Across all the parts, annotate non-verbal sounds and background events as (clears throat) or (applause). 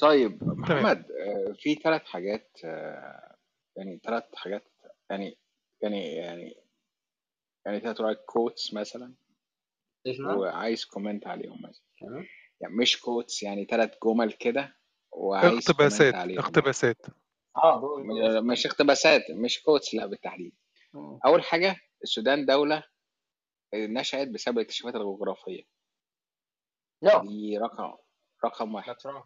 طيب محمد آه، في ثلاث حاجات آه، يعني ثلاث حاجات يعني يعني يعني يعني ثلاث like quotes مثلا إيش نعم؟ وعايز comment عليهم مثلا. تمام. يعني مش quotes يعني ثلاث جمل كده وعايز comment اقتباسات عليهم. اقتباسات. آه مش اقتباسات مش quotes لا بالتحديد. أول حاجة السودان دولة نشأت بسبب الاكتشافات الجغرافية. لا دي رقم رقم واحد. that's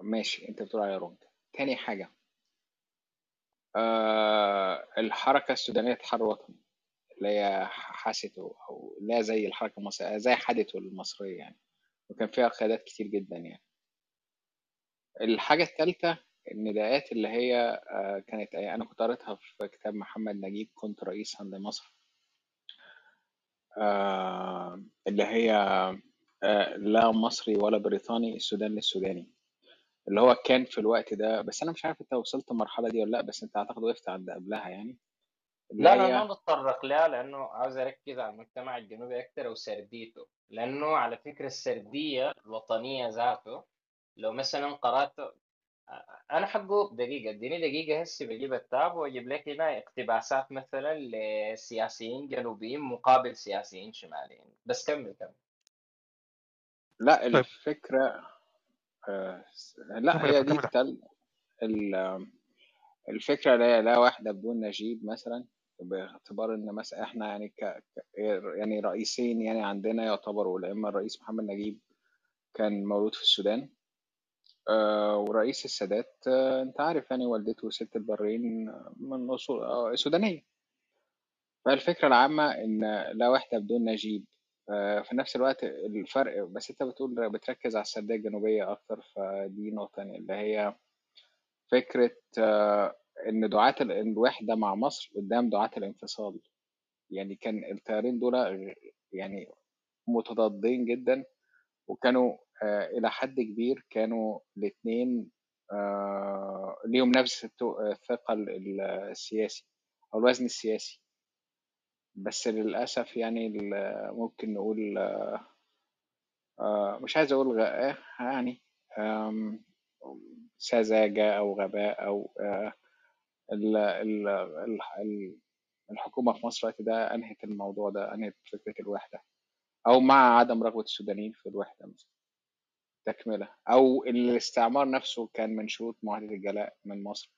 ماشي أنت بتقول عليها رونج تاني حاجة آه الحركة السودانية التحرر الوطني اللي هي حاسته أو لا زي الحركة المصرية زي حدته المصرية يعني. وكان فيها قيادات كتير جدا يعني. الحاجة الثالثه النداءات اللي هي آه كانت أنا كنت قريتها في كتاب محمد نجيب كنت رئيسا لمصر آه اللي هي آه لا مصري ولا بريطاني السودان للسوداني. اللي هو كان في الوقت ده بس أنا مش عارف أنت وصلت المرحلة دي ولا لأ بس أنت أعتقد وقفت عند قبلها يعني. اللي لا لا ما هي بتطرق لها لأنه عاوز أركز على المجتمع الجنوبي أكثر وسرديته. لأنه على فكرة السردية الوطنية ذاته لو مثلا قرأت أنا حقه دقيقة اديني دقيقة هسه بجيب التاب وأجيب لك هنا اقتباسات مثلا لسياسيين جنوبيين مقابل سياسيين شماليين. بس كمل كمل. لا طيب. الفكرة آه لا هي دي التل الفكرة لا لا واحدة بدون نجيب مثلا باعتبار إن مثلا إحنا يعني ك ك- يعني رئيسين يعني عندنا يعتبروا لا إما الرئيس محمد نجيب كان مولود في السودان آه ورئيس السادات آه انت عارف يعني والدته ست البرين من اصول آه سودانيه فالفكرة العامة إن لا وحدة بدون نجيب. في نفس الوقت الفرق بس أنت بتقول بتركز على السردية الجنوبية أكتر فدي نقطة تانية اللي هي فكرة إن دعاة ال- الوحدة مع مصر قدام دعاة الانفصال. يعني كان التيارين دول يعني متضادين جدا وكانوا آه، إلى حد كبير كانوا الاتنين آه، ليهم نفس الثقل السياسي أو الوزن السياسي. بس للأسف يعني ممكن نقول آه، مش عايز أقول غ- يعني سذاجة أو غباء ال- الحكومة في مصر الوقت ده أنهت الموضوع ده أنهت فكرة الوحدة. أو مع عدم رغبة السودانيين في الوحدة مثلا. تكملة. أو الاستعمار نفسه كان من شروط معاهدة الجلاء من مصر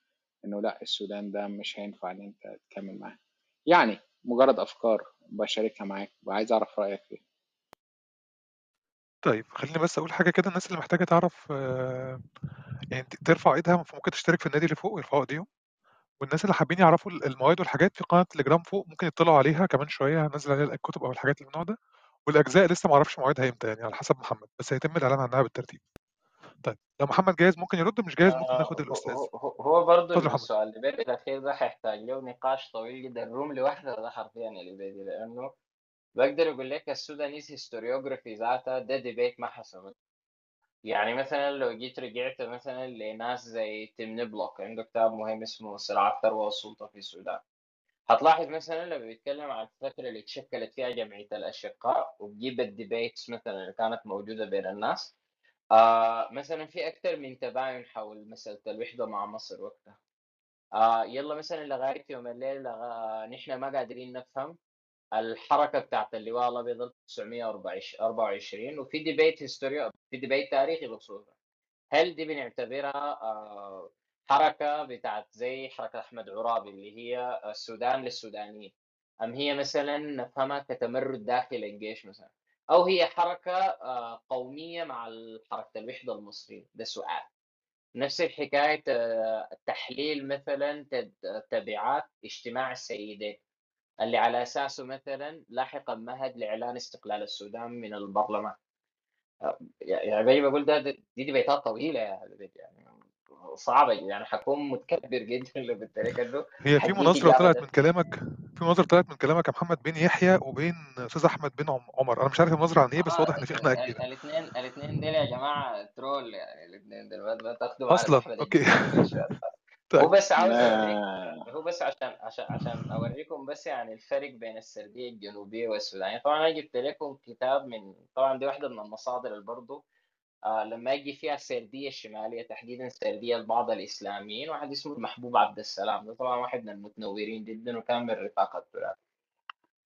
إنه لأ السودان ده مش هينفع إن أنت تكمل معاه. يعني مجرد أفكار بشاركها معاك وعايز أعرف رأيك فيها. طيب خليني بس أقول حاجة كده الناس اللي محتاجة تعرف آه، يعني ترفع إيدها ممكن تشترك في النادي اللي فوق ويرفعوا ايديهم والناس اللي حابين يعرفوا ال- المواد والحاجات في قناة تليجرام فوق ممكن يطلعوا عليها كمان شوية هنزل عليها الكتب أو الحاجات اللي من النوع ده. والأجزاء لسه ما أعرفش مواعيدها إمتى يعني على حسب محمد بس هيتم الإعلان عنها بالترتيب. طيب لو محمد جاهز ممكن يرد مش جاهز ممكن آه ناخد هو الأستاذ. هو هو برضه السؤال اللي بيت الأخير ده حيحتاج له نقاش طويل جدا room لوحده ده حرفيا اللي بيدي لأنه بقدر أقول لك ال Sudanese historiography ذاتها ده debate ما حصل. يعني مثلا لو جيت رجعت مثلا لناس زي تيم نبلوك عنده كتاب مهم اسمه صراع الثروة والسلطة في السودان. هتلاحظ مثلا لما بيتكلم عن الفترة اللي تشكلت فيها جمعية الأشقاء وبجيب ال debates مثلا اللي كانت موجودة بين الناس آه مثلا في أكثر من تباين حول مسألة الوحدة مع مصر وقتها. آه يلا مثلا لغاية يوم الليل لغا... نحن ما قادرين نفهم الحركة بتاعت اللواء الأبيض 1924 وفي debate history في debate تاريخي بخصوصها هل دي بنعتبرها آه، حركة بتاعت زي حركة أحمد عرابي اللي هي السودان للسودانيين. أم هي مثلا نفهمها كتمرد داخل الجيش مثلا. أو هي حركة آه، قومية مع حركة الوحدة المصرية. ده سؤال. نفس الحكاية آه، التحليل مثلا تبعات اجتماع السيدين. اللي على أساسه مثلا لاحقا مهد لإعلان استقلال السودان من البرلمان. يعني زي ما بقول ده دي ديبيتات طويلة يعني صعبة يعني حكون متكبر جدا لو لك انه هي في مناظره طلعت من كلامك في مناظره طلعت من كلامك يا محمد بين يحيى وبين أستاذ أحمد بن عم- عمر. أنا مش عارف المناظره عن إيه بس واضح إن في خناقة كبيرة. الاثنين الاثنين دول يا جماعة troll يعني الاثنين دول ما ما تاخدوا أصلا okay. (laughs) الله (laughs) هو طيب. بس عاوز هو بس عشان عشان عشان أوريكم بس يعني الفرق بين السردية الجنوبية والسودانيه طبعا أنا جبت لكم كتاب من طبعا دي واحدة من المصادر اللي برضه آه لما يجي فيها السرديه الشماليه تحديدا سردية لبعض الإسلاميين واحد اسمه المحبوب عبد السلام. ده طبعا واحد من المتنورين جدا وكان من رفاق الترابي.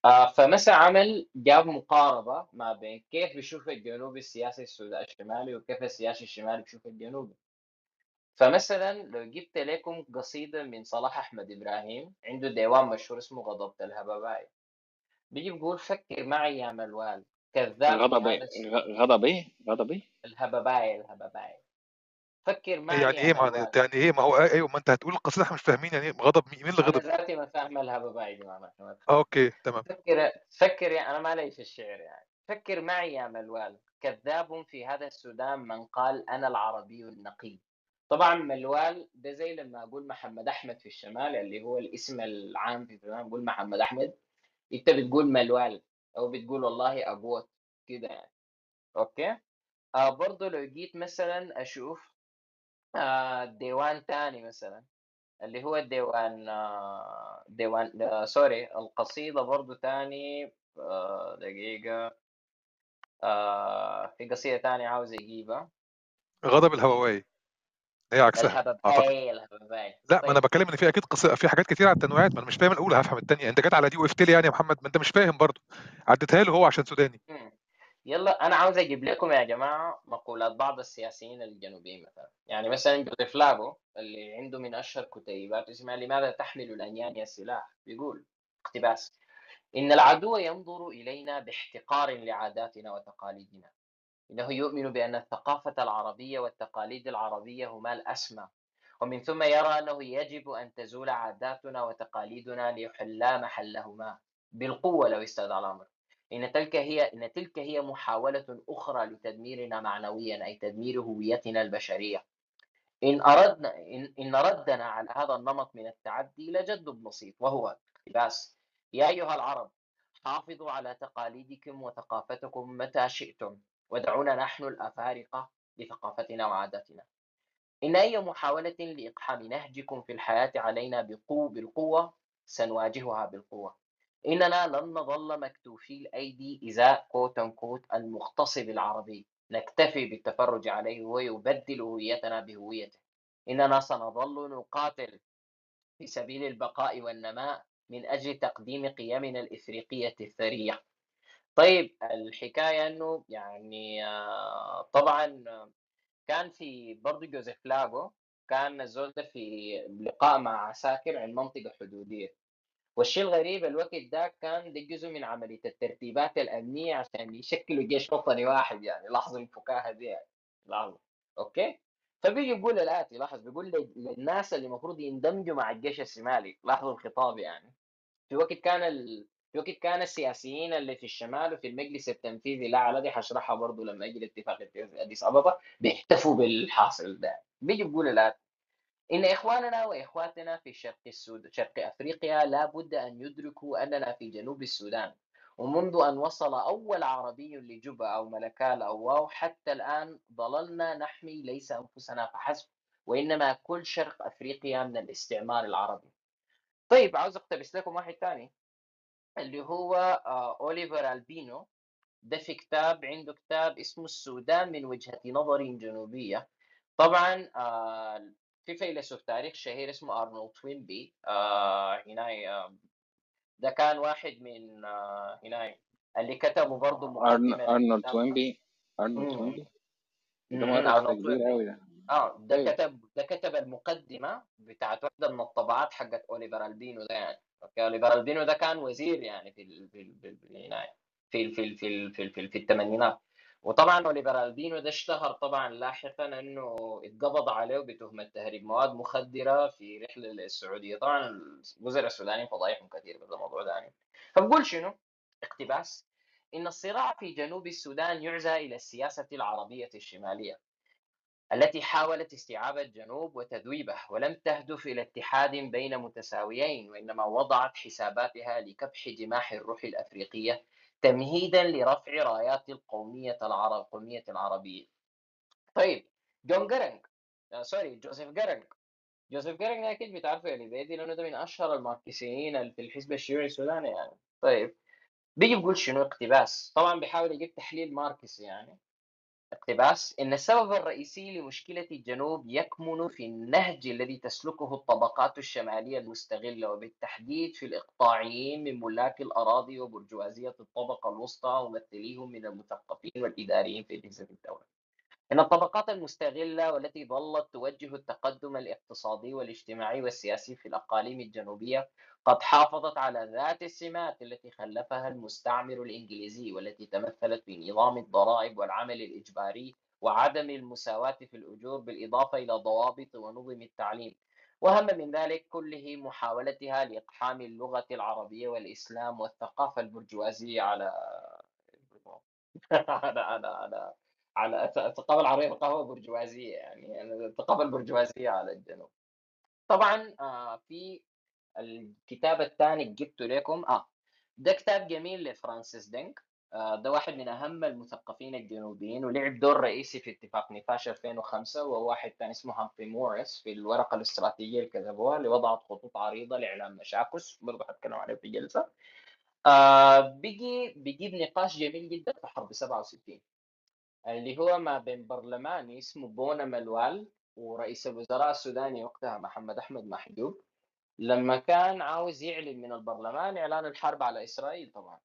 آه فمثلا عمل جاب مقاربة ما بين كيف بيشوف الجنوبي السياسي الشمالي وكيف السياسي الشمالي بيشوف الجنوبي فمثلا لو جبت لكم قصيدة من صلاح أحمد إبراهيم عنده ديوان مشهور اسمه غضبة الهبباي بيجي بيقول فكر معي يا ملوال كذاب في غضب هذا الس- غ- غضب إيه؟ غضب إيه؟ الهبباي الهبباي فكر معي يعني إيه معنى يعني إيه؟ ما هو أيوه ما أنت هتقول القصيدة إحنا مش فاهمين يعني إيه غضب مين اللي غضب؟ ذاتي ما فاهم الهبباي دي آه okay تمام. فكر فكر يا أنا ما لي في الشعر يعني. فكر معي يا ملوال. كذاب في هذا السودان من قال أنا العربي النقي. طبعا ملوال ده زي لما أقول محمد أحمد في الشمال اللي هو الاسم العام في السودان بقول محمد أحمد. أنت بتقول ملوال. أو بتقول والله أبوت كده يعني. okay؟ آه برضه لو جيت مثلا أشوف آه ديوان تاني مثلا اللي هو الديوان آه ديوان آه سوري القصيدة برضه تاني آه دقيقة آه في قصيدة تانية عاوز أجيبها. غضب الهواوي. هي عكسها. اعتقد الهبباي الهبباي لا ما أنا طيب. بتكلم إن في أكيد قصة في حاجات كتير على التنويعات ما أنا مش فاهم الأولى هفهم الثانية أنت جت على دي وقفت لي يعني يا محمد ما أنت مش فاهم برضو عديتها له هو عشان سوداني. مم. يلا أنا عاوز أجيب لكم يا جماعة مقولات بعض السياسيين الجنوبيين مثلا. يعني مثلا جوزيف لاغو اللي عنده من أشهر كتيبات اسمها لماذا تحمل الأنيان السلاح بيقول اقتباس. إن العدو ينظر إلينا باحتقار لعاداتنا وتقاليدنا. إنه يؤمن بأن الثقافة العربية والتقاليد العربية هما الأسمى. ومن ثم يرى أنه يجب أن تزول عاداتنا وتقاليدنا ليحلا محلهما بالقوة لو استدعى الأمر. إن تلك هي إن تلك هي محاولة أخرى لتدميرنا معنويا أي تدمير هويتنا البشرية. إن أردنا إن, إن ردنا على هذا النمط من التعدي لجد بسيط وهو اقتباس يا أيها العرب حافظوا على تقاليدكم وثقافتكم متى شئتم. ودعونا نحن الأفارقة لثقافتنا وعاداتنا. إن أي محاولة لإقحام نهجكم في الحياة علينا بقوة بالقوة سنواجهها بالقوة. إننا لن نظل مكتوفي الأيدي إزاء كوت كوت المغتصب العربي نكتفي بالتفرج عليه ويبدل هويتنا بهويته. إننا سنظل نقاتل في سبيل البقاء والنماء من أجل تقديم قيمنا الإفريقية الثرية. طيب الحكاية أنه يعني آه، طبعا آه، كان في برضه جوزيف لاغو كان الزول في لقاء مع عساكر عند منطقة حدودية. والشيء الغريب الوقت ده كان ده جزء من عملية الترتيبات الأمنية عشان يشكلوا جيش وطني واحد يعني لاحظوا الفكاهة دي يعني لاحظوا. أوكي؟ فبيجي يقول الآتي لاحظ بيقول لل- للناس اللي المفروض يندمجوا مع الجيش الشمالي لاحظوا الخطاب يعني. في وقت كان ال... وقت كان السياسيين اللي في الشمال وفي المجلس التنفيذي لا دي حشرحها برضه لما يجي الاتفاق أديس أبابا بيحتفوا بالحاصل ده. بيجي بيقول الآن إن إخواننا وإخواتنا في شرق السود شرق أفريقيا لا بد أن يدركوا أننا في جنوب السودان. ومنذ أن وصل أول عربي لجوبا أو ملكال أو واو حتى الآن ظللنا نحمي ليس أنفسنا فحسب وإنما كل شرق أفريقيا من الاستعمار العربي. طيب عاوز أقتبس لكم واحد تاني. اللي هو آه، أوليفر ألبينو. ده في كتاب عنده كتاب اسمه السودان من وجهة نظر جنوبية. طبعا آه، في فيلسوف تاريخ شهير اسمه أرنولد توينبي آه، هنا ده كان واحد من هنا اللي كتبوا برضه أرن- مقدمة أرنولد للكتاب توينبي؟ ده أرنولد كبير توينبي. قوي ده. آه ده أيوه كتب ده كتب المقدمة بتاعت واحدة من الطبعات حقت أوليفر ألبينو ده يعني. ألبينو ده كان وزير يعني في ال... في ال... في ال... هنا في ال... في ال... في ال... في, ال... في, ال... في الثمانينات وطبعا أوليفر ألبينو ده اشتهر طبعا لاحقا انه اتقبض عليه بتهمة تهريب مواد مخدرة في رحلة للسعودية طبعا الوزراء السودانيين فضايحهم كثير بهذا الموضوع ده يعني فبقول شنو اقتباس إن الصراع في جنوب السودان يعزى إلى السياسة العربية الشمالية التي حاولت استيعاب الجنوب وتذويبه ولم تهدف إلى اتحاد بين متساويين وإنما وضعت حساباتها لكبح جماح الروح الأفريقية تمهيدا لرفع رايات القومية العرب قومية العربية. طيب جون جرنج آه sorry جوزيف جرنج جوزيف جيرنج أكيد بتعرفه يا ليبيدي لأنه ده من أشهر الماركسيين في الحزب الشيوعي السوداني يعني. طيب بيجي بيقول شنو؟ اقتباس. طبعا بيحاول يجيب تحليل ماركسي يعني. اقتباس إن السبب الرئيسي لمشكلة الجنوب يكمن في النهج الذي تسلكه الطبقات الشمالية المستغلة وبالتحديد في الإقطاعيين من ملاك الأراضي وبرجوازية الطبقة الوسطى وممثليهم من المثقفين والإداريين في أجهزة الدولة. إن الطبقات المستغلة والتي ظلت توجه التقدم الاقتصادي والاجتماعي والسياسي في الأقاليم الجنوبية قد حافظت على ذات السمات التي خلفها المستعمر الإنجليزي والتي تمثلت في نظام الضرائب والعمل الإجباري وعدم المساواة في الأجور بالإضافة إلى ضوابط ونظم التعليم. وهم من ذلك كله محاولتها لإقحام اللغة العربية والإسلام والثقافة البرجوازية على (laughs) على على على على الثقافة العربية ثقافة برجوازية يعني الثقافة البرجوازية على الجنوب. طبعا آه في الكتاب الثاني جبته لكم آه ده كتاب جميل لفرانسيس دينك آه ده واحد من أهم المثقفين الجنوبيين ولعب دور رئيسي في اتفاق نيفاش 2005 وواحد ثاني اسمه هامفري موريس في الورقة الاستراتيجية اللي كتبوها اللي وضعت خطوط عريضة لإعلام مشاكس برضه حتكلم عليه في جلسة. آه بيجي بيجيب نقاش جميل جدا في حرب 67 اللي هو ما بين برلماني اسمه بونا ملوال ورئيس الوزراء السوداني وقتها محمد أحمد محجوب لما كان عاوز يعلن من البرلمان إعلان الحرب على إسرائيل طبعا.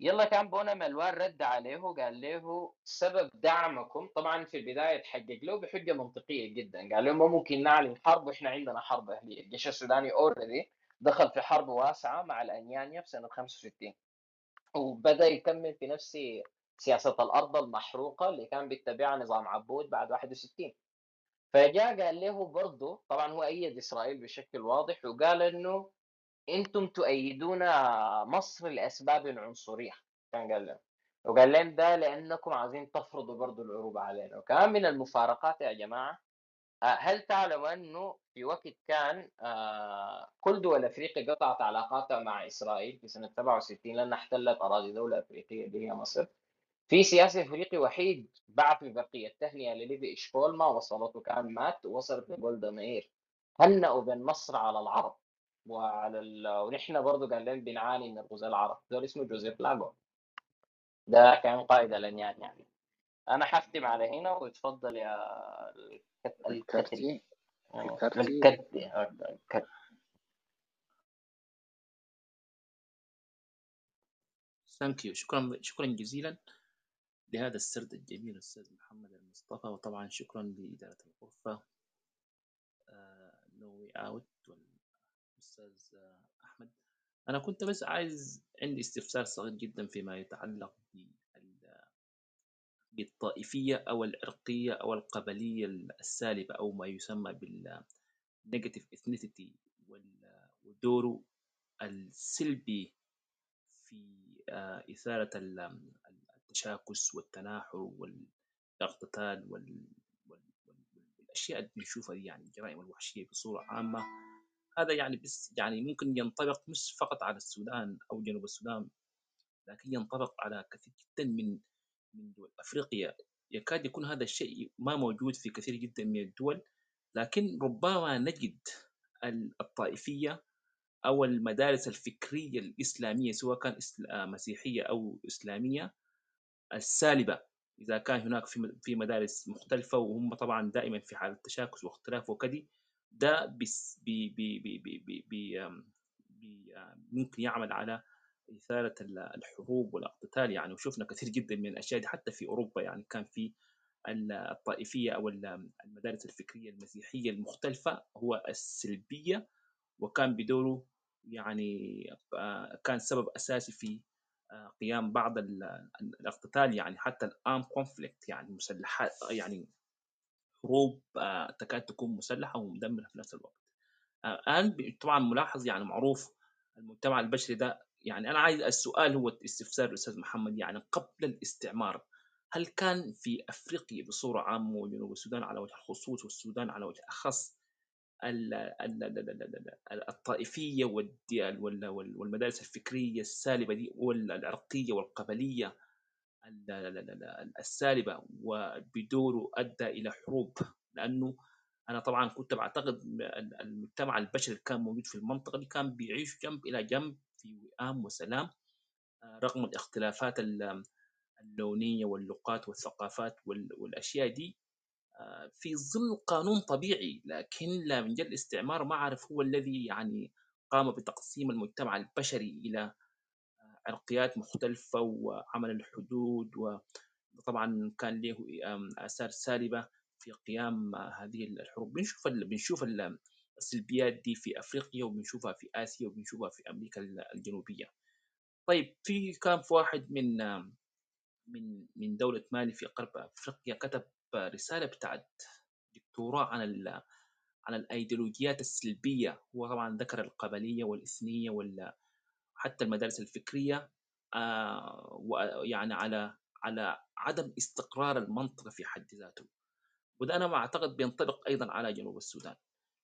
يلا كان بونا ملوان رد عليه وقال له سبب دعمكم طبعا في البداية تحقق له بحجة منطقية جدا قال لهم ما ممكن نعلن حرب وإحنا عندنا حرب أهلية. الجيش السوداني اوريدي دخل في حرب واسعة مع الأنيانيا في سنة 65 وبدأ يكمل في نفس سياسة الأرض المحروقة اللي كان بيتبعها نظام عبود بعد 61 فجاء قال له برضه طبعا هو أيد إسرائيل بشكل واضح وقال إنه أنتم تؤيدون مصر لأسباب عنصرية كان قال لهم وقال لهم ده لأنكم عايزين تفرضوا برضه العروبه علينا. وكمان من المفارقات يا جماعة هل تعلموا إنه في وقت كان كل دول أفريقيا قطعت علاقاتها مع إسرائيل في سنة 67 لأنها احتلت أراضي دولة أفريقية اللي هي مصر؟ في سياسي إفريقي وحيد بعث ببرقيه تهنئه لليفي اشكول ما وصلته كان مات ووصلت لجولدا مير. هنأوا بين مصر على العرب وعلى ال... ونحن برضه قال لهم بنعاني من الغزاة العرب. ده اسمه جوزيف لاغو ده كان قائد الأنيان يعني. أنا حختم على هنا وتفضل يا الكرتي الكرتي ثانك يو شكرا شكرا جزيلا. لهذا السرد الجميل أستاذ محمد المصطفى وطبعا شكرا لإدارة الغرفة نوي أوت والأستاذ أحمد. أنا كنت بس عايز عندي استفسار صغير جدا فيما يتعلق بالطائفية أو العرقية أو القبلية السالبة أو ما يسمى بال negative ethnicity ودوره السلبي في إثارة التشاكس والتناحر والاقتتال وال... وال... والأشياء اللي بنشوفها دي يعني الجرائم الوحشية بصورة عامة. هذا يعني بس يعني ممكن ينطبق مش فقط على السودان أو جنوب السودان لكن ينطبق على كثير جدا من من دول أفريقيا. يكاد يكون هذا الشيء ما موجود في كثير جدا من الدول لكن ربما نجد الطائفيه أو المدارس الفكرية الإسلامية سواء كان مسيحية أو إسلامية السالبة. إذا كان هناك في في مدارس مختلفة وهم طبعا دائما في حالة تشاكس واختلاف وكذا ده بس بي بي بي بي بي بي بي ممكن يعمل على إثارة الحروب والاقتتال يعني. وشفنا كثير جدا من الأشياء دي حتى في أوروبا يعني. كان في الطائفية أو المدارس الفكرية المسيحية المختلفة هو السلبية وكان بدوره يعني كان سبب أساسي في قيام بعض الاقتتال يعني حتى الان conflict يعني مسلحات يعني حروب تكاد تكون مسلحة ومدمرة في نفس الوقت. الآن طبعا ملاحظ يعني معروف المجتمع البشري ده يعني أنا عايز السؤال هو استفسار الأستاذ محمد يعني قبل الاستعمار هل كان في أفريقيا بصورة عامة وجنوب السودان على وجه الخصوص والسودان على وجه الأخص الطائفيه والمدارس الفكريه السالبه دي والعرقيه والقبليه السالبه وبدوره ادى إلى حروب لأنه أنا طبعا كنت بعتقد المجتمع البشري اللي كان موجود في المنطقة دي كان بيعيش جنب إلى جنب في وئام وسلام آه، رغم الاختلافات اللونيه واللغات والثقافات والاشياء دي آه، في ظل قانون طبيعي لكن لا من جل الاستعمار ما عرف هو الذي يعني قام بتقسيم المجتمع البشري إلى عرقيات مختلفة وعمل الحدود وطبعا كان له آثار سالبة في قيام هذه الحروب بنشوف بنشوف السلبيات دي في أفريقيا وبنشوفها في آسيا وبنشوفها في أمريكا الجنوبية. طيب في كان في واحد من من من دولة مالي في غرب أفريقيا كتب رسالة بتاعت دكتوراه عن عن الأيديولوجيات السلبية. هو طبعا ذكر القبلية والإثنية وال حتى المدارس الفكرية آه، ويعني على على عدم استقرار المنطقة في حد ذاته. وده أنا ما أعتقد بينطبق أيضا على جنوب السودان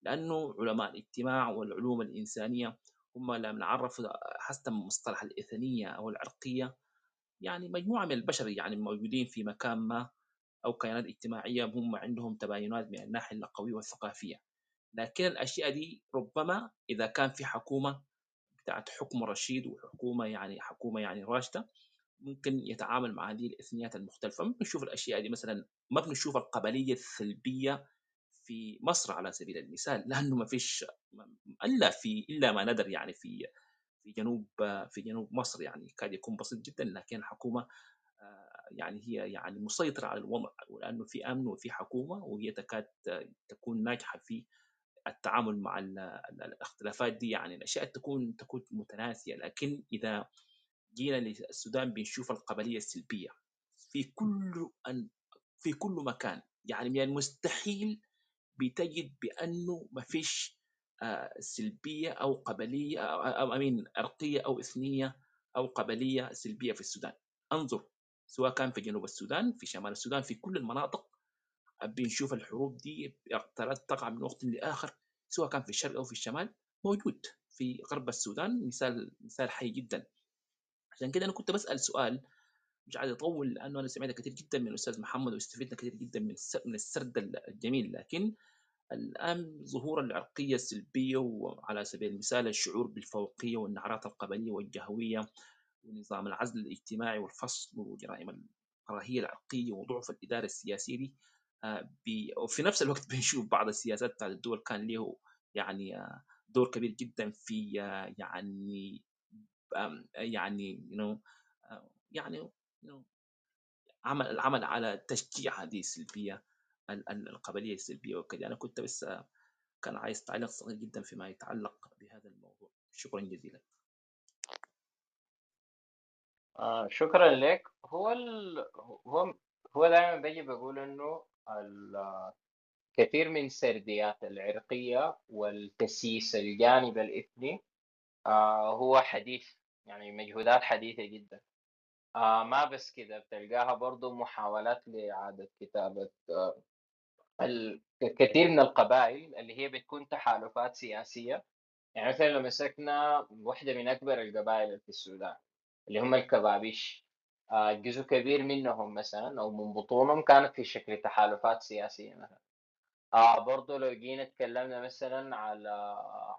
لأنه علماء الاجتماع والعلوم الإنسانية هم لما نعرف حسب مصطلح الإثنية أو العرقية. يعني مجموعة من البشر يعني موجودين في مكان ما أو كيانات اجتماعية هم عندهم تباينات من الناحية اللغويه والثقافية. لكن الأشياء دي ربما إذا كان في حكومة بتاعت حكم رشيد وحكومة يعني حكومة يعني راشدة ممكن يتعامل مع هذه الاثنيات المختلفة. ممكن نشوف الأشياء دي مثلا ما بنشوف القبليه السلبية في مصر على سبيل المثال لأنه ما فيش إلا في إلا ما ندر يعني في في جنوب في جنوب مصر يعني كاد يكون بسيط جدا. لكن الحكومة آه، يعني هي يعني مسيطرة على الوضع ولأنه في أمن وفي حكومة وهي تكاد تكون ناجحة في التعامل مع الاختلافات دي. يعني الأشياء تكون تكون متناسية لكن إذا جينا للسودان بنشوف القبليه السلبية في كل في كل مكان. يعني من المستحيل بتجد بأنه ما فيش آه، سلبية أو قبليه أو امين عرقية أو إثنية أو قبليه سلبية في السودان. انظر سواء كان في جنوب السودان في شمال السودان في كل المناطق. بنشوف الحروب دي تقع من وقت لآخر سواء كان في الشرق أو في الشمال موجود في غرب السودان. مثال مثال حي جدا. عشان كده أنا كنت بسأل سؤال مش عايز أطول لأنه أنا سمعت كثير جدا من الأستاذ محمد واستفدنا كثير جدا من من السرد الجميل. لكن الآن ظهور العرقية السلبية وعلى سبيل المثال الشعور بالفوقية والنعرات القبلية والجهوية ونظام العزل الاجتماعي والفصل وجرائم الكراهية العرقية وضعف الإدارة السياسية دي آه، وفي نفس الوقت (laughs) بنشوف بعض السياسات بتاعت الدول كان له يعني آه، دور كبير جدا في آه، يعني يعني you يعني you عمل العمل على تشجيع هذه السلبية القبلية السلبية وكذا. أنا كنت بس كان عايز تعليق صغير جدا فيما يتعلق بهذا الموضوع. شكرا جزيلا. آه شكرا لك. هو ال... هو هو دائما بيجي بقول إنه كثير من سرديات العرقية والتسييس الجانب الإثني آه هو حديث يعني مجهودات حديثة جدا. آه ما بس كده بتلقاها برضو محاولات لإعادة كتابة آه كثير من القبائل اللي هي بتكون تحالفات سياسية. يعني مثلا لو مسكنا واحدة من أكبر القبائل في السودان. اللي هم الكبابيش. آه، جزء كبير منهم مثلا أو من بطونهم كانت في شكل تحالفات سياسية مثلا. آه لو جينا اتكلمنا مثلا على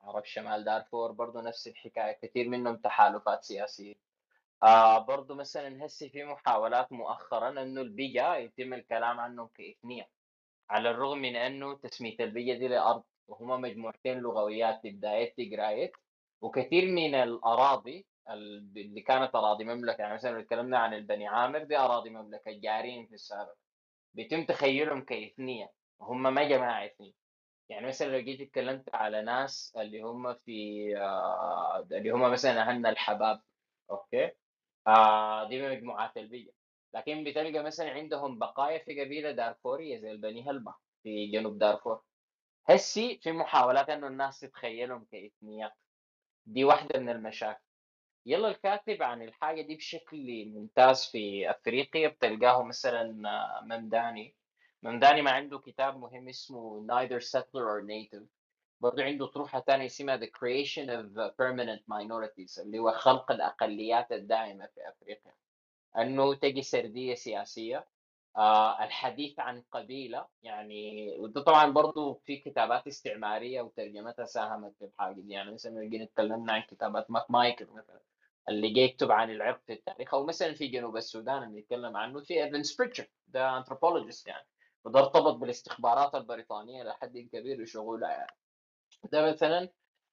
عرب شمال دارفور برضه نفس الحكاية كثير منهم تحالفات سياسية. آه مثلا هسه في محاولات مؤخرا إنه البيجا يتم الكلام عنهم كاثنيه على الرغم من إنه تسمية البيجا دي لأرض وهما مجموعتين لغويات بداية تقرايت وكثير من الأراضي اللي كانت أراضي مملكة يعني مثلا لو تكلمنا عن البني عامر دي أراضي مملكة جارين في السابق. بيتم تخيلهم كاثنيه وهم ما جماعة اثنيه يعني مثلا لو جيت اتكلمت على ناس اللي هم في آه اللي هم مثلا أهلنا الحباب أوكي؟ آه دي مجموعات البيئة لكن بتلقى مثلا عندهم بقايا في قبيلة دارفوريه زي البني هلبة في جنوب دارفور. هسي في محاولات إنه الناس تتخيلهم كاثنيات دي واحدة من المشاكل. يلا الكاتب عن الحاجة دي بشكل ممتاز في أفريقيا بتلقاه مثلا آه، ممداني. ممداني ما عنده كتاب مهم اسمه Neither Settler or Native. برضه عنده طروحة تانية اسمها The Creation of Permanent Minorities اللي هو خلق الأقليات الدائمة في أفريقيا. أنه تجي سردية سياسية آه الحديث عن قبيلة يعني وده طبعا برضو في كتابات استعمارية وترجمتها ساهمت في الحاجة دي. يعني مثلا لو جينا اتكلمنا عن كتابات ماك مايكل مثلا. اللي جاي يكتب عن العرق في التاريخ أو مثلا في جنوب السودان اللي يتكلم عنه في ايفانز بريتشارد ده anthropologist يعني وده ارتبط بالاستخبارات البريطانية لحد كبير وشغولها يعني. ده مثلا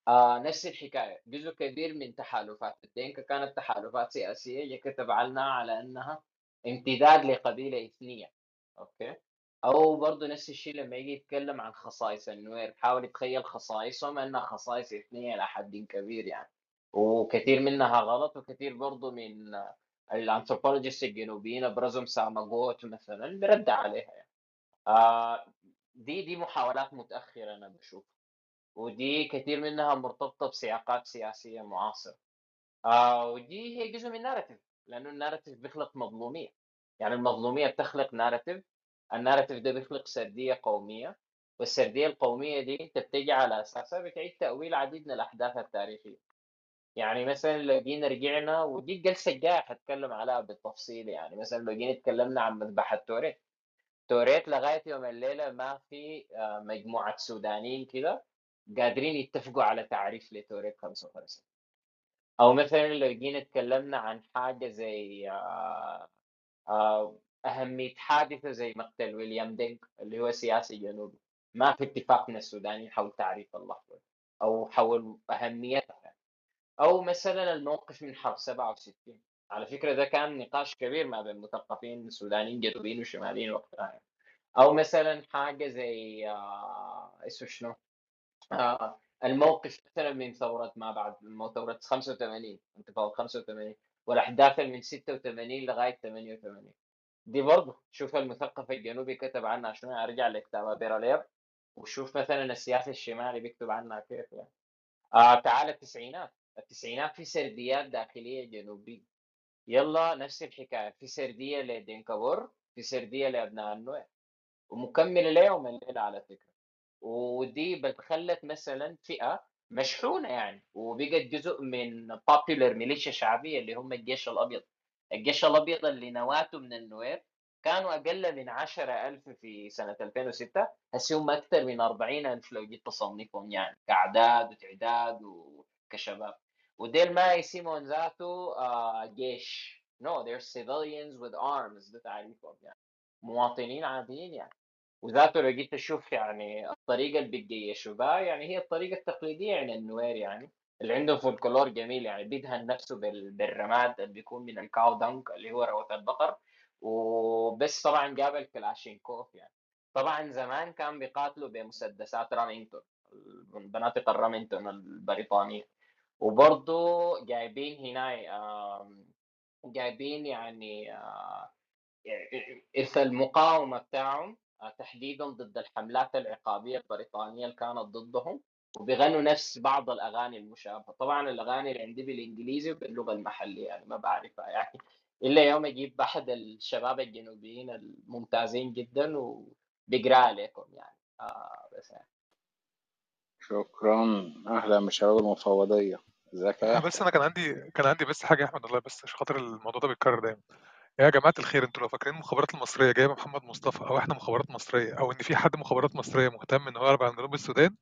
آه نفس الحكاية جزء كبير من تحالفات الدينكا كانت تحالفات سياسية جا كتب عنها على أنها امتداد لقبيلة إثنية okay؟ أو برضه نفس الشيء لما يجي يتكلم عن خصائص النوير حاول يتخيل خصائصهم أنها خصائص إثنية إلى حد كبير يعني. وكثير منها غلط وكثير برضه من ال anthropologist الجنوبيين ابرزهم ساماغوت مثلا برد عليها يعني. آه دي دي محاولات متأخرة أنا بشوف ودي كثير منها مرتبطة بسياقات سياسية معاصرة. آه ودي هي جزء من ال narrative لأنه ال narrative بيخلق مظلومية. يعني المظلومية بتخلق narrative ال narrative ده بيخلق سردية قومية والسردية القومية دي أنت بتجي على أساسها بتعيد تأويل عديد من الأحداث التاريخية. يعني مثلا لو جينا رجعنا ودي الجلسة الجاية حتكلم عليها بالتفصيل يعني. مثلا لو جينا اتكلمنا عن مذبحة توريت. توريت لغاية يوم الليلة ما في آه، مجموعة سودانيين كده قادرين يتفقوا على تعريف لتوريت 55 أو مثلا لو جينا اتكلمنا عن حاجة زي آه، آه، أهمية حادثة زي مقتل ويليام دينك اللي هو سياسي جنوبي. ما في اتفاق من السودانيين حول تعريف اللحظه أو حول أهميتها. أو مثلا الموقف من حرب 67 على فكرة ده كان نقاش كبير ما بين مثقفين سودانيين جنوبيين وشماليين وقتها يعني. أو مثلا حاجة زي آه اسمه شنو؟ آه الموقف مثلا من ثورة ما بعد ثورة 85 انتفاضه 85 والأحداث من 86 لغاية 88 دي برضه شوف المثقف الجنوبي كتب عنها شنو أرجع لكتاب بيرالير وشوف مثلا السياسي الشمالي بيكتب عنها كيف يعني. آه تعال التسعينات. التسعينات في سرديات داخلية جنوبيه يلا نفس الحكاية في سردية لدينكا بور في سردية لأبناء النوير ومكملة ليوم الليلة على فكرة. ودي بتخلت مثلا فئة مشحونة يعني وبقت جزء من popular ميليشيا شعبية اللي هم الجيش الأبيض. الجيش الأبيض اللي نواته من النوير كانوا أقل من 10000 في سنة 2006 هسه هم أكثر من 40000 لو جيت تصنفهم يعني كأعداد وتعداد وكشباب. وديل ما يسمون ذاته آه جيش. No they're civilians with arms ده تعريفهم يعني. مواطنين عاديين يعني. وذاته لو جيت تشوف يعني الطريقة اللي بيتجيشوا بها يعني هي الطريقة التقليدية عند النوير يعني. اللي عندهم فولكلور جميل يعني بيدهن نفسه بال- بالرماد اللي بيكون من ال cow dung اللي هو روث البقر. وبس طبعا جاب الكلاشينكوف يعني. طبعا زمان كان بيقاتلوا بمسدسات ريمنجتون بناطق الرامينتون البريطانية. وبرضه جايبين هنا جايبين يعني آه، إرث المقاومة بتاعهم آه، تحديدا ضد الحملات العقابية البريطانية اللي كانت ضدهم وبيغنوا نفس بعض الأغاني المشابهة. طبعا الأغاني اللي عندي بالإنجليزي وباللغة المحلية يعني ما بعرفها يعني إلا يوم أجيب أحد الشباب الجنوبيين الممتازين جدا وبيقرأ عليكم يعني. آه بس يعني. شكرا. أهلا بالشباب المفوضيه ازيك يا أنا بس أنا كان عندي كان عندي بس حاجة يا أحمد والله بس عشان خاطر الموضوع ده بيتكرر دايما. يا جماعة الخير أنتوا لو فاكرين المخابرات المصرية جايبة محمد مصطفى أو إحنا مخابرات مصريه أو إن في حد مخابرات مصرية مهتم إن هو يعرف عن جنوب السودان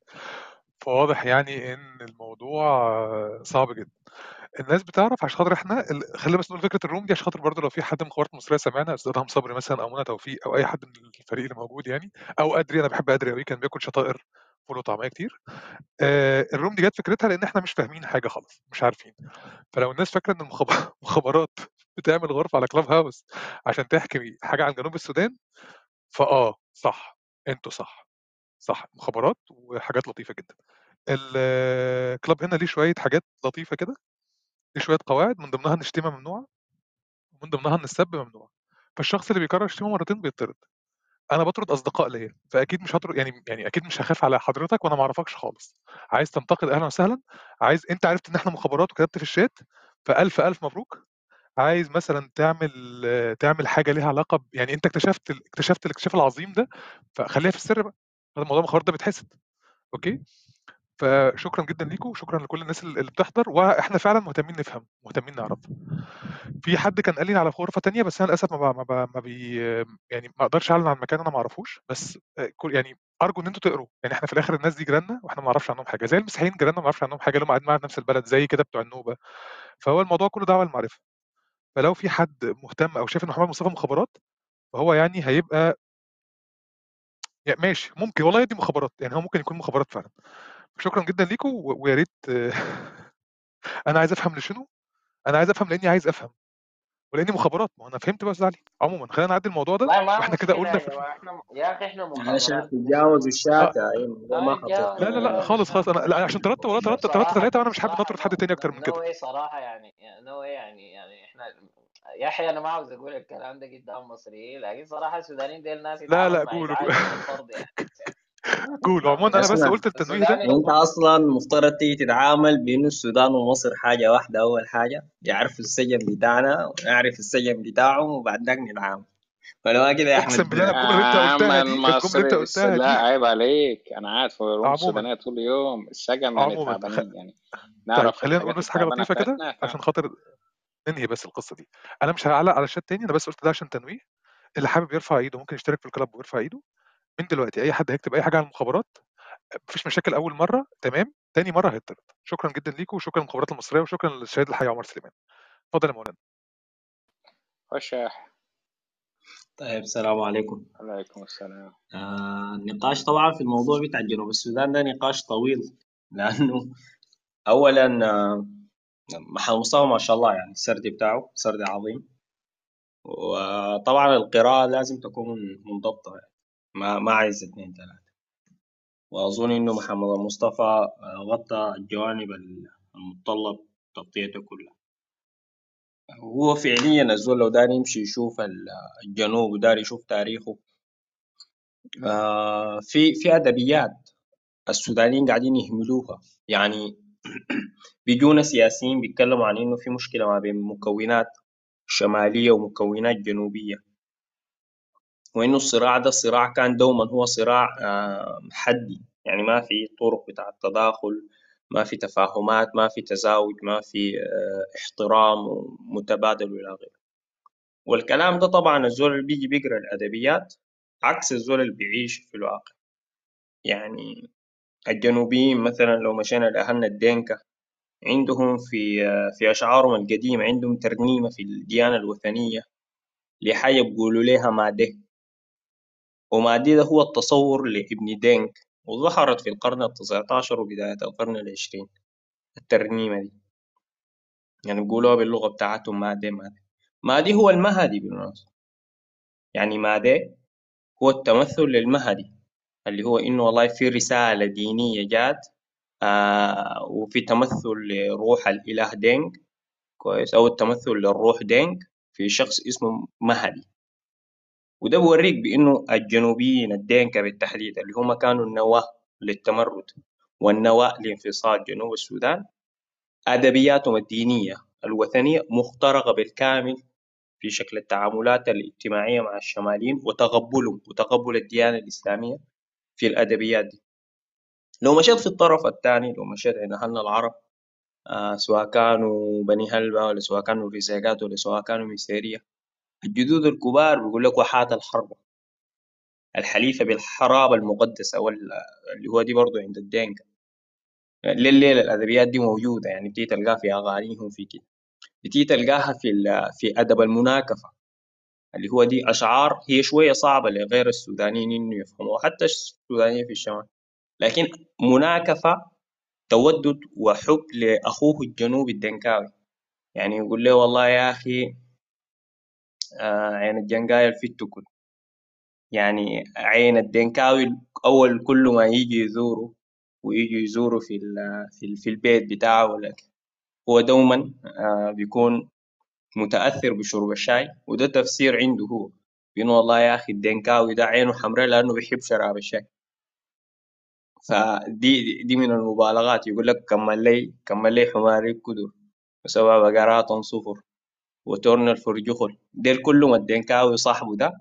فواضح يعني إن الموضوع صعب جدا. الناس بتعرف عشان خاطر إحنا خلينا بس نقول فكرة الروم دي عشان خاطر برضه لو في حد من المخابرات المصريه سمعنا أستاذ ادهم صبري مثلا أو منى توفيق أو أي حد من الفريق اللي موجود يعني أو أدري أنا بحب أدري قوي كان بياكل شطائر فول وطعميه كتير. آه الروم دي جت فكرتها لأن إحنا مش فاهمين حاجة خالص مش عارفين. فلو الناس فاكرة إن المخاب- المخابرات (laughs) بتعمل غرفة على كلاب هاوس عشان تحكي حاجة عن جنوب السودان فآه صح أنتوا صح صح مخابرات وحاجات لطيفة جدا. الكلاب هنا ليه شوية حاجات لطيفة كده ليه شوية قواعد من ضمنها إن الشتيمة ممنوعة ومن ضمنها إن السب ممنوع. فالشخص اللي بيكرر الشتيمة مرتين بيطرد. أنا باطرد أصدقاء ليا فأكيد مش هطرد يعني يعني أكيد مش هخاف على حضرتك وأنا ما أعرفكش خالص. عايز تنتقد أهلا وسهلا عايز أنت عرفت إن إحنا مخابرات وكتبت في الشات فألف ألف مبروك. عايز مثلا تعمل تعمل حاجة ليها علاقة ب... يعني أنت اكتشفت اكتشفت الاكتشاف العظيم ده فخليها في السر بقى هذا موضوع المخابرات ده بيتحسد. أوكي؟ فشكرا جدا ليكم وشكرا لكل الناس اللي بتحضر وإحنا فعلا مهتمين نفهم مهتمين نعرف. في حد كان قال لي على غرفة تانية بس أنا للأسف ما, ب... ما, ب... ما بي يعني ما أقدرش أعلن عن مكان أنا ما أعرفوش بس كل يعني أرجو إن أنتوا تقروا. يعني إحنا في الآخر الناس دي جيراننا وإحنا ما نعرفش عنهم حاجة. زي المسيحيين جيراننا ما نعرفش عنهم حاجة اللي هم قاعدين معانا في نفس البلد زي كده بتوع النوبة. فهو الموضوع كله دعوة للمعرفة. فلو في حد مهتم أو شايف إن محمد مصطفى مخابرات فهو يعني هيبقى يعني ماشي ممكن والله دي مخابرات. يعني هو ممكن يكون مخابرات فعلا. شكرا جدا ليكم ويا ريت (laughs) أنا عايز أفهم لشنو؟ أنا عايز أفهم لأني عايز أفهم ولأني مخابرات ما أنا فهمت بس علي. عموما خلينا نعدي الموضوع ده وإحنا كده قلنا يا في إحنا يا أخي إحنا أنا شايف مخابرات آه. الشات هو لا لا لا خالص خالص أنا لا عشان ثلاثة ولا شوف ثلاثة ثلاثة ثلاثة صراحة أنا مش حابب نطرد حد نو تاني أكتر من نو كده واي صراحة يعني نو واي يعني يعني إحنا يا أخي أنا ما عاوز أقول الكلام ده قدام مصريين لكن صراحة السودانيين ديل ناس لا لا قولوا (laughs) يعني قولوا عموما أنا بس اسمع قلت التنويه ده. السوداني أنت أصلا مفترض تيجي تتعامل بانه السودان ومصر حاجة واحدة أول حاجة. يعرفوا السجن بتاعنا ونعرف السجن بتاعهم وبعد ذاك نتعامل. فلو كده يا أقسم احمد بالله يا أنا الجمله اللي أنت قلتها دي الجمله اللي أنت المصري قلتها لا دي عيب عليك. أنا قاعد في روم عموما. السودانية طول اليوم. السجن يعني عموما. خ... تعبانين يعني. طيب نعرف خلينا نقول الحاجات بس حاجة التعبانة لطيفة كده بتاعتنا. عشان. خاطر ننهي بس القصة دي. أنا مش هعلق على الشات تاني أنا بس قلت ده عشان تنويه. اللي حابب يرفع إيده ممكن يشترك في الكلاب ويرفع إيده. من دلوقتي أي حد هيكتب أي حاجة عن المخابرات مفيش مشاكل أول مرة تمام تاني مرة هيطرد شكرا جدا ليكم وشكرا للمخابرات المصرية وشكرا للشهيد الحي عمر سليمان. اتفضل يا مولانا خش يا أحمد. طيب السلام عليكم. عليكم السلام. آه النقاش طبعا في الموضوع بتاع جنوب السودان ده نقاش طويل (laughs) لأنه اولا آه، محمد مصطفى ما شاء الله يعني السرد بتاعه سرد عظيم. وطبعا القراءة لازم تكون منضبطة يعني. ما ما عايز اثنين ثلاثة. وأظن إنه محمد مصطفى آه، غطى الجوانب المتطلب تغطيته كلها. هو فعليا الزول لو داري يمشي يشوف ال- الجنوب وداري يشوف تاريخه آه، في في أدبيات السودانيين قاعدين يهملوها. يعني (clears throat) بيجونا سياسيين بيتكلموا عن إنه في مشكلة ما بين مكونات شمالية ومكونات جنوبية. وإنه الصراع ده الصراع كان دوما هو صراع آه، حدي. يعني ما في طرق بتاع التداخل ما في تفاهمات ما في تزاوج ما في آه، احترام متبادل وإلى غيره. والكلام ده طبعا الزول اللي بيجي بيقرأ الأدبيات عكس الزول اللي بيعيش في الواقع. يعني الجنوبيين مثلا لو مشينا لأهلنا الدينكا عندهم في آه، في أشعارهم القديمة عندهم ترنيمة في الديانة الوثنية لحاجة بيقولوا ليها مادة ومادي ده هو التصور لابن دينك وظهرت في القرن التسعة عشر وبداية القرن العشرين الترنيمة دي. يعني بيقولوها باللغة بتاعتهم مادي مادي مادي هو المهدي بالمناسبة. يعني مادي هو التمثل للمهدي اللي هو إنه والله في رسالة دينية جات آه وفي تمثل لروح الإله دينك كويس أو التمثل للروح دينك في شخص اسمه مهدي. وده بوريك بإنه الجنوبيين الدينكا بالتحديد اللي هم كانوا النواة للتمرد والنواة لانفصال جنوب السودان أدبياتهم الدينية الوثنية مخترقة بالكامل في شكل التعاملات الاجتماعية مع الشماليين وتقبلهم وتقبل الديانة الإسلامية في الأدبيات دي. لو مشيت في الطرف الثاني لو مشيت عند أهلنا العرب آه سواء كانوا بني هلبة ولا سواء كانوا ريسيقات ولا سواء كانوا ميسيرية الجدود الكبار بيقول لك وحات الحرب الحليفة بالحراب المقدسة وال- اللي هو دي برضو عند الدينكا. لليلة الأدبيات دي موجودة يعني بتيجي تلقاها في أغانيهم في كده. بتيجي تلقاها في في أدب المناكفة اللي هو دي أشعار هي شوية صعبة لغير السودانيين إنه يفهموها حتى السودانيين في الشمال. لكن مناكفة تودد وحب لأخوه الجنوبي الدنكاوي. يعني يقول له والله يا أخي آه عين الجنقاية في التكل يعني عين الدنكاوي أول كل ما يجي يزوره ويجي يزوره في في في البيت بتاعه ولا هو دوما آه بيكون متأثر بشرب الشاي وده تفسير عنده هو. بإنه والله يا أخي الدنكاوي ده عينه حمراء لأنه بيحب شراب الشاي. فدي دي من المبالغات. يقول لك كمل لي كمل لي حماري كدر وسبع بقرات صفر. وتورن الفرجخل ديل كلهم الدنكاوي صاحبه ده.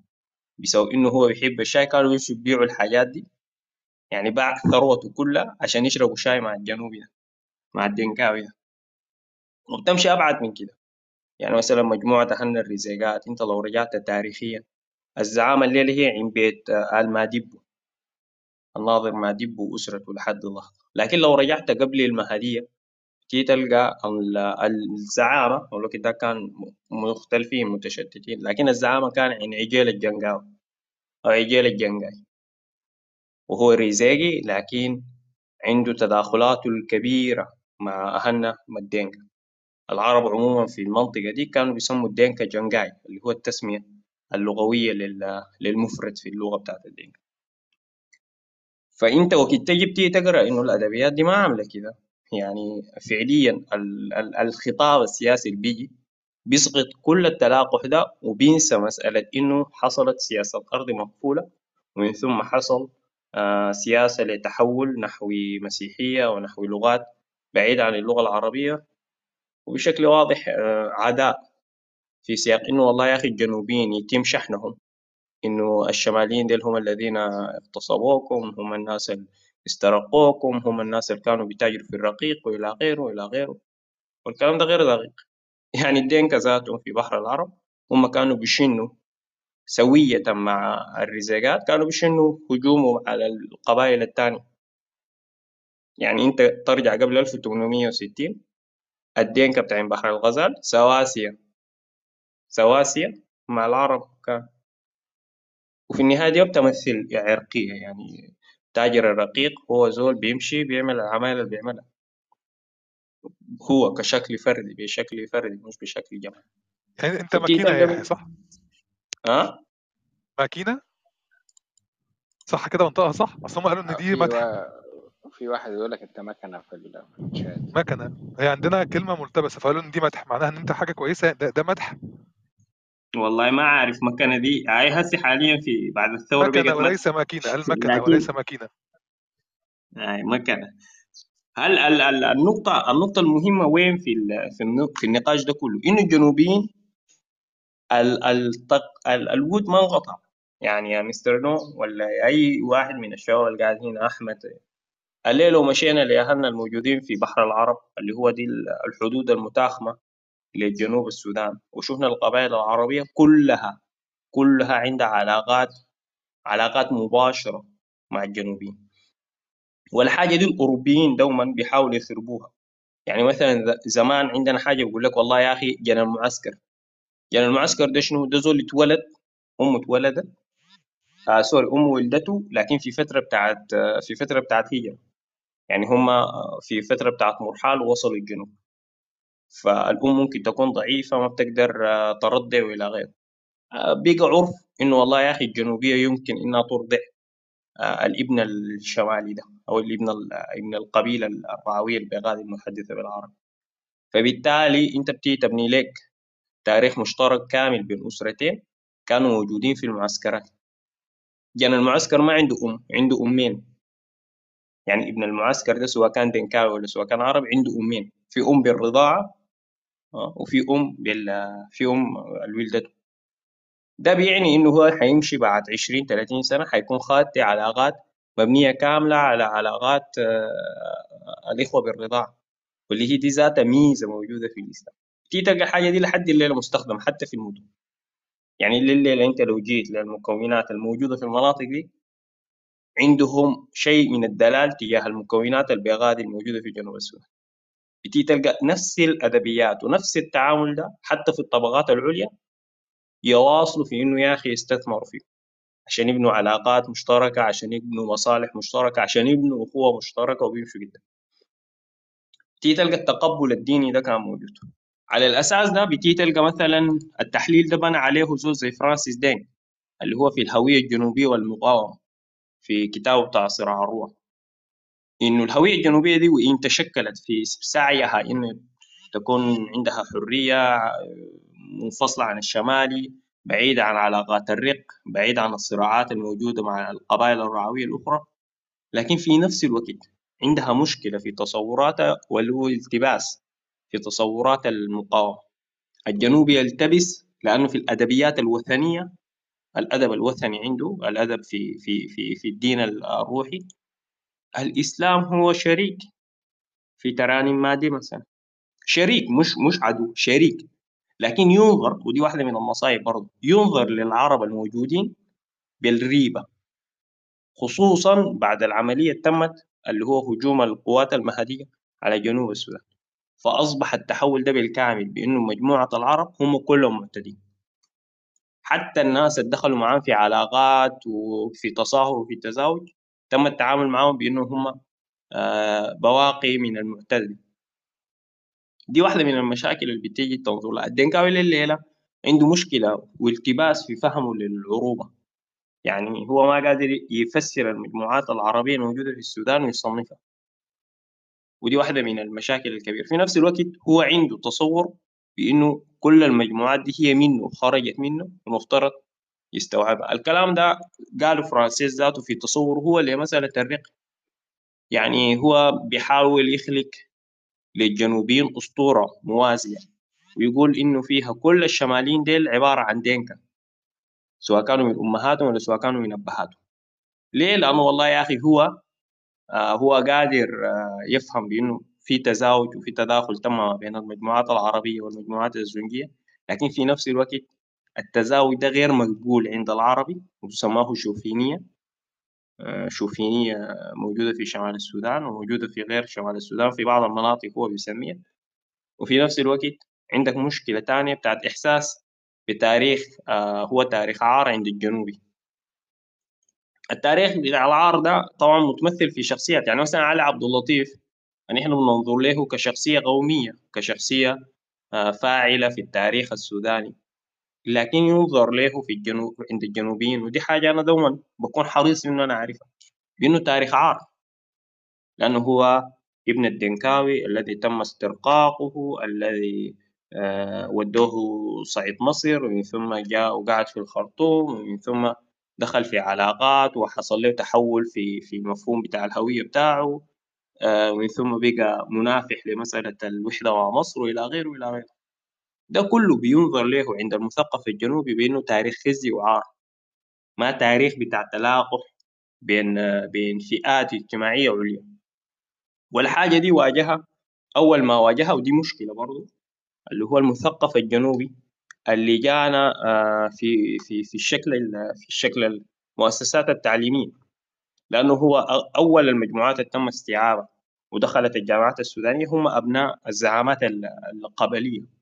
بسبب إنه هو بيحب الشاي كانوا يمشوا يبيعوا الحاجات دي. يعني باع ثروته كلها عشان يشربوا شاي مع الجنوبي ده مع الدنكاوي ده. وبتمشي أبعد من كده. يعني مثلا مجموعة اهلنا الرزيقات أنت لو رجعت تاريخيا الزعامة الليلة هي عند بيت آه، آل ماديبو. الناظر ماديبو واسرته لحد اللحظه لكن لو رجعت قبل المهدية تيجي تلقى ال- الزعامة الوقت ده كان مختلفين متشتتين. لكن الزعامة كان عند عجيل الجنقاوي. أو عجيل الجنقاي وهو رزيقي لكن عنده تداخلاته الكبيرة مع أهلنا الدينكا العرب عموما في المنطقة دي كانوا بيسموا الدينكا جنجاي اللي هو التسمية اللغوية لل- للمفرد في اللغة بتاعت الدينكا. فأنت وقت تجي تقرأ إنه الأدبيات دي ما عاملة كده. يعني فعليا ال- ال- الخطاب السياسي اللي بيجي بيسقط كل التلاقح ده وبينسى مسألة إنه حصلت سياسة أرض مقفولة ومن ثم حصل آه، سياسة لتحول نحو مسيحية ونحو لغات بعيدة عن اللغة العربية وبشكل واضح آه، عداء في سياق إنه والله يا أخي الجنوبيين يتم شحنهم إنه الشماليين ديل هم الذين اغتصبوكم هم الناس استرقوكم هم الناس اللي كانوا بيتاجروا في الرقيق وإلى غيره وإلى غيره. والكلام ده غير دقيق. (laughs) يعني الدينكا ذاتهم في بحر العرب هم كانوا بيشنوا سوية مع الرزاقات كانوا بيشنوا هجومهم على القبائل التانية. يعني أنت ترجع قبل 1860 الدينكا بتاعين بحر الغزال سواسية. سواسية مع العرب كان. وفي النهاية دي بتمثل عرقية يعني تاجر الرقيق هو زول بيمشي بيعمل العمايل اللي بيعملها. هو كشكل فردي بشكل فردي مش بشكل جماعي. يعني انت ماكينة يا يحيى صح؟ ها ماكينة؟ صح كده منطقها صح؟ أصل هم قالوا إن دي في مدح و... في واحد يقول لك أنت مكنة في ال- في الشات. مكنة. هي عندنا كلمة ملتبسة فقالوا إن دي مدح معناها إن أنت حاجة كويسة ده, ده مدح. والله ما عارف مكانة دي. هاي هسي حاليا في بعد بقت مدح وليس ماكينة. المكنة لكن وليس ماكينة؟ هاي مكانة هل ال- ال- النقطة النقطة المهمة وين في ال- في النق- في النقاش ده كله؟ إنه الجنوبيين ال- ال- الود ما انقطع. يعني يا مستر نو ولا أي واحد من الشباب اللي قاعد هنا أحمد الليل لو مشينا لأهلنا الموجودين في بحر العرب اللي هو دي ال- الحدود المتاخمة. لجنوب السودان. وشفنا القبائل العربية كلها كلها عندها علاقات علاقات مباشرة مع الجنوبيين. والحاجة دي الأوروبيين دوما بيحاولوا يخربوها. يعني مثلا زمان عندنا حاجة بيقول لك والله يا أخي جنى المعسكر. جنى المعسكر ده شنو؟ ده زول اتولد أمه اتولدت. آه سوري أمه ولدته لكن في فترة بتاعت آه، في فترة بتاعت هجرة. يعني هم آه، في فترة بتاعت مرحال ووصلوا الجنوب. فالأم ممكن تكون ضعيفة ما بتقدر آه، ترضع وإلى غيره. آه، بقى عرف إنه والله يا أخي الجنوبية يمكن إنها ترضع آه، الابن الشمالي ده أو الابن ال- ابن القبيلة الرعوية البغادي المتحدثة بالعربي. فبالتالي أنت بتيجي تبني لك تاريخ مشترك كامل بين أسرتين كانوا موجودين في المعسكرات. جن المعسكر ما عنده أم عنده أمين. يعني ابن المعسكر ده سواء كان دنكاوي ولا سواء كان عربي عنده أمين. في أم بالرضاعة آه، وفي أم بال في أم الولدته ده. بيعني إنه هو حيمشي بعد 20 30 سنة حيكون خاطي علاقات مبنية كاملة على علاقات آه، الإخوة بالرضاعة واللي هي دي ذاتها ميزة موجودة في الإسلام. تيجي تلقى الحاجة دي لحد الليلة مستخدمة حتى في المدن. يعني الليلة أنت لو جيت للمكونات الموجودة في المناطق دي عندهم شيء من الدلال تجاه المكونات البغادي الموجودة في جنوب السودان. بتيجي تلقى نفس الأدبيات ونفس التعامل ده حتى في الطبقات العليا يواصلوا في إنه يا أخي يستثمروا فيه. عشان يبنوا علاقات مشتركة عشان يبنوا مصالح مشتركة عشان يبنوا أخوة مشتركة وبيمشوا جدا. بتيجي تلقى التقبل الديني ده كان موجود. على الأساس ده بتيجي تلقى مثلا التحليل ده بنى عليه زول زي فرانسيس دين اللي هو في الهوية الجنوبية والمقاومة في كتابه بتاع صراع الروح. إنه الهوية الجنوبية دي وإن تشكلت في سعيها إنه تكون عندها حرية منفصلة عن الشمالي بعيدة عن علاقات الرق بعيدة عن الصراعات الموجودة مع القبائل الرعوية الأخرى. لكن في نفس الوقت عندها مشكلة في تصوراتها واللي التباس في تصورات المقاومة. الجنوبي يلتبس لأنه في الأدبيات الوثنية الأدب الوثني عنده الأدب في في في في الدين الروحي. الإسلام هو شريك في ترانيم مادي مثلا. شريك مش مش عدو شريك. لكن ينظر ودي واحدة من المصايب برضه ينظر للعرب الموجودين بالريبة. خصوصا بعد العملية تمت اللي هو هجوم القوات المهدية على جنوب السودان. فأصبح التحول ده بالكامل بأنه مجموعة العرب هم كلهم معتدين. حتى الناس اللي دخلوا معاهم في علاقات وفي تصاهر وفي تزاوج تم التعامل معاهم بأنه هم آه، بواقي من المعتدل دي واحدة من المشاكل اللي بتيجي تنظر لها الدنكاوي لليلة عنده مشكلة والتباس في فهمه للعروبة. يعني هو ما قادر يفسر المجموعات العربية الموجودة في السودان ويصنفها. ودي واحدة من المشاكل الكبيرة. في نفس الوقت هو عنده تصور بأنه كل المجموعات دي هي منه خرجت منه المفترض يستوعبها الكلام ده قاله فرانسيس ذاته في تصوره هو لمسألة الرق يعني هو بيحاول يخلق للجنوبيين أسطورة موازية ويقول إنه فيها كل الشماليين ديل عبارة عن دينكا سواء كانوا من أمهاتهم ولا سواء كانوا من أبهاتهم. ليه؟ لأنه والله يا أخي هو آه هو قادر آه يفهم بأنه في تزاوج وفي تداخل تم بين المجموعات العربية والمجموعات الزنجية لكن في نفس الوقت التزاوج ده غير مقبول عند العربي وتسماه شوفينية. آه، شوفينية موجودة في شمال السودان وموجودة في غير شمال السودان في بعض المناطق هو بيسميها. وفي نفس الوقت عندك مشكلة تانية بتاعت إحساس بتاريخ آه، هو تاريخ عار عند الجنوبي. التاريخ بتاع العار ده طبعا متمثل في شخصيات يعني مثلا علي عبد اللطيف نحن بننظر له كشخصية قومية كشخصية آه، فاعلة في التاريخ السوداني. لكن ينظر له في الجنوب عند الجنوبيين ودي حاجة أنا دوما بكون حريص إنه أنا أعرفها بأنه تاريخ عار. لأنه هو ابن الدنكاوي الذي تم استرقاقه الذي آه، ودوه صعيد مصر ومن ثم جاء وقعد في الخرطوم ومن ثم دخل في علاقات وحصل له تحول في في المفهوم بتاع الهوية بتاعه آه، ومن ثم بقى منافح لمسألة الوحدة مع مصر وإلى غيره وإلى غيره. ده كله بينظر له عند المثقف الجنوبي بأنه تاريخ خزي وعار ما تاريخ بتاع تلاقح بين بين فئات اجتماعية عليا. والحاجة دي واجهها أول ما واجهها ودي مشكلة برضو اللي هو المثقف الجنوبي اللي جانا آه، في في في الشكل في الشكل المؤسسات التعليمية. لأنه هو أول المجموعات اللي تم استيعابها ودخلت الجامعات السودانية هم أبناء الزعامات القبلية.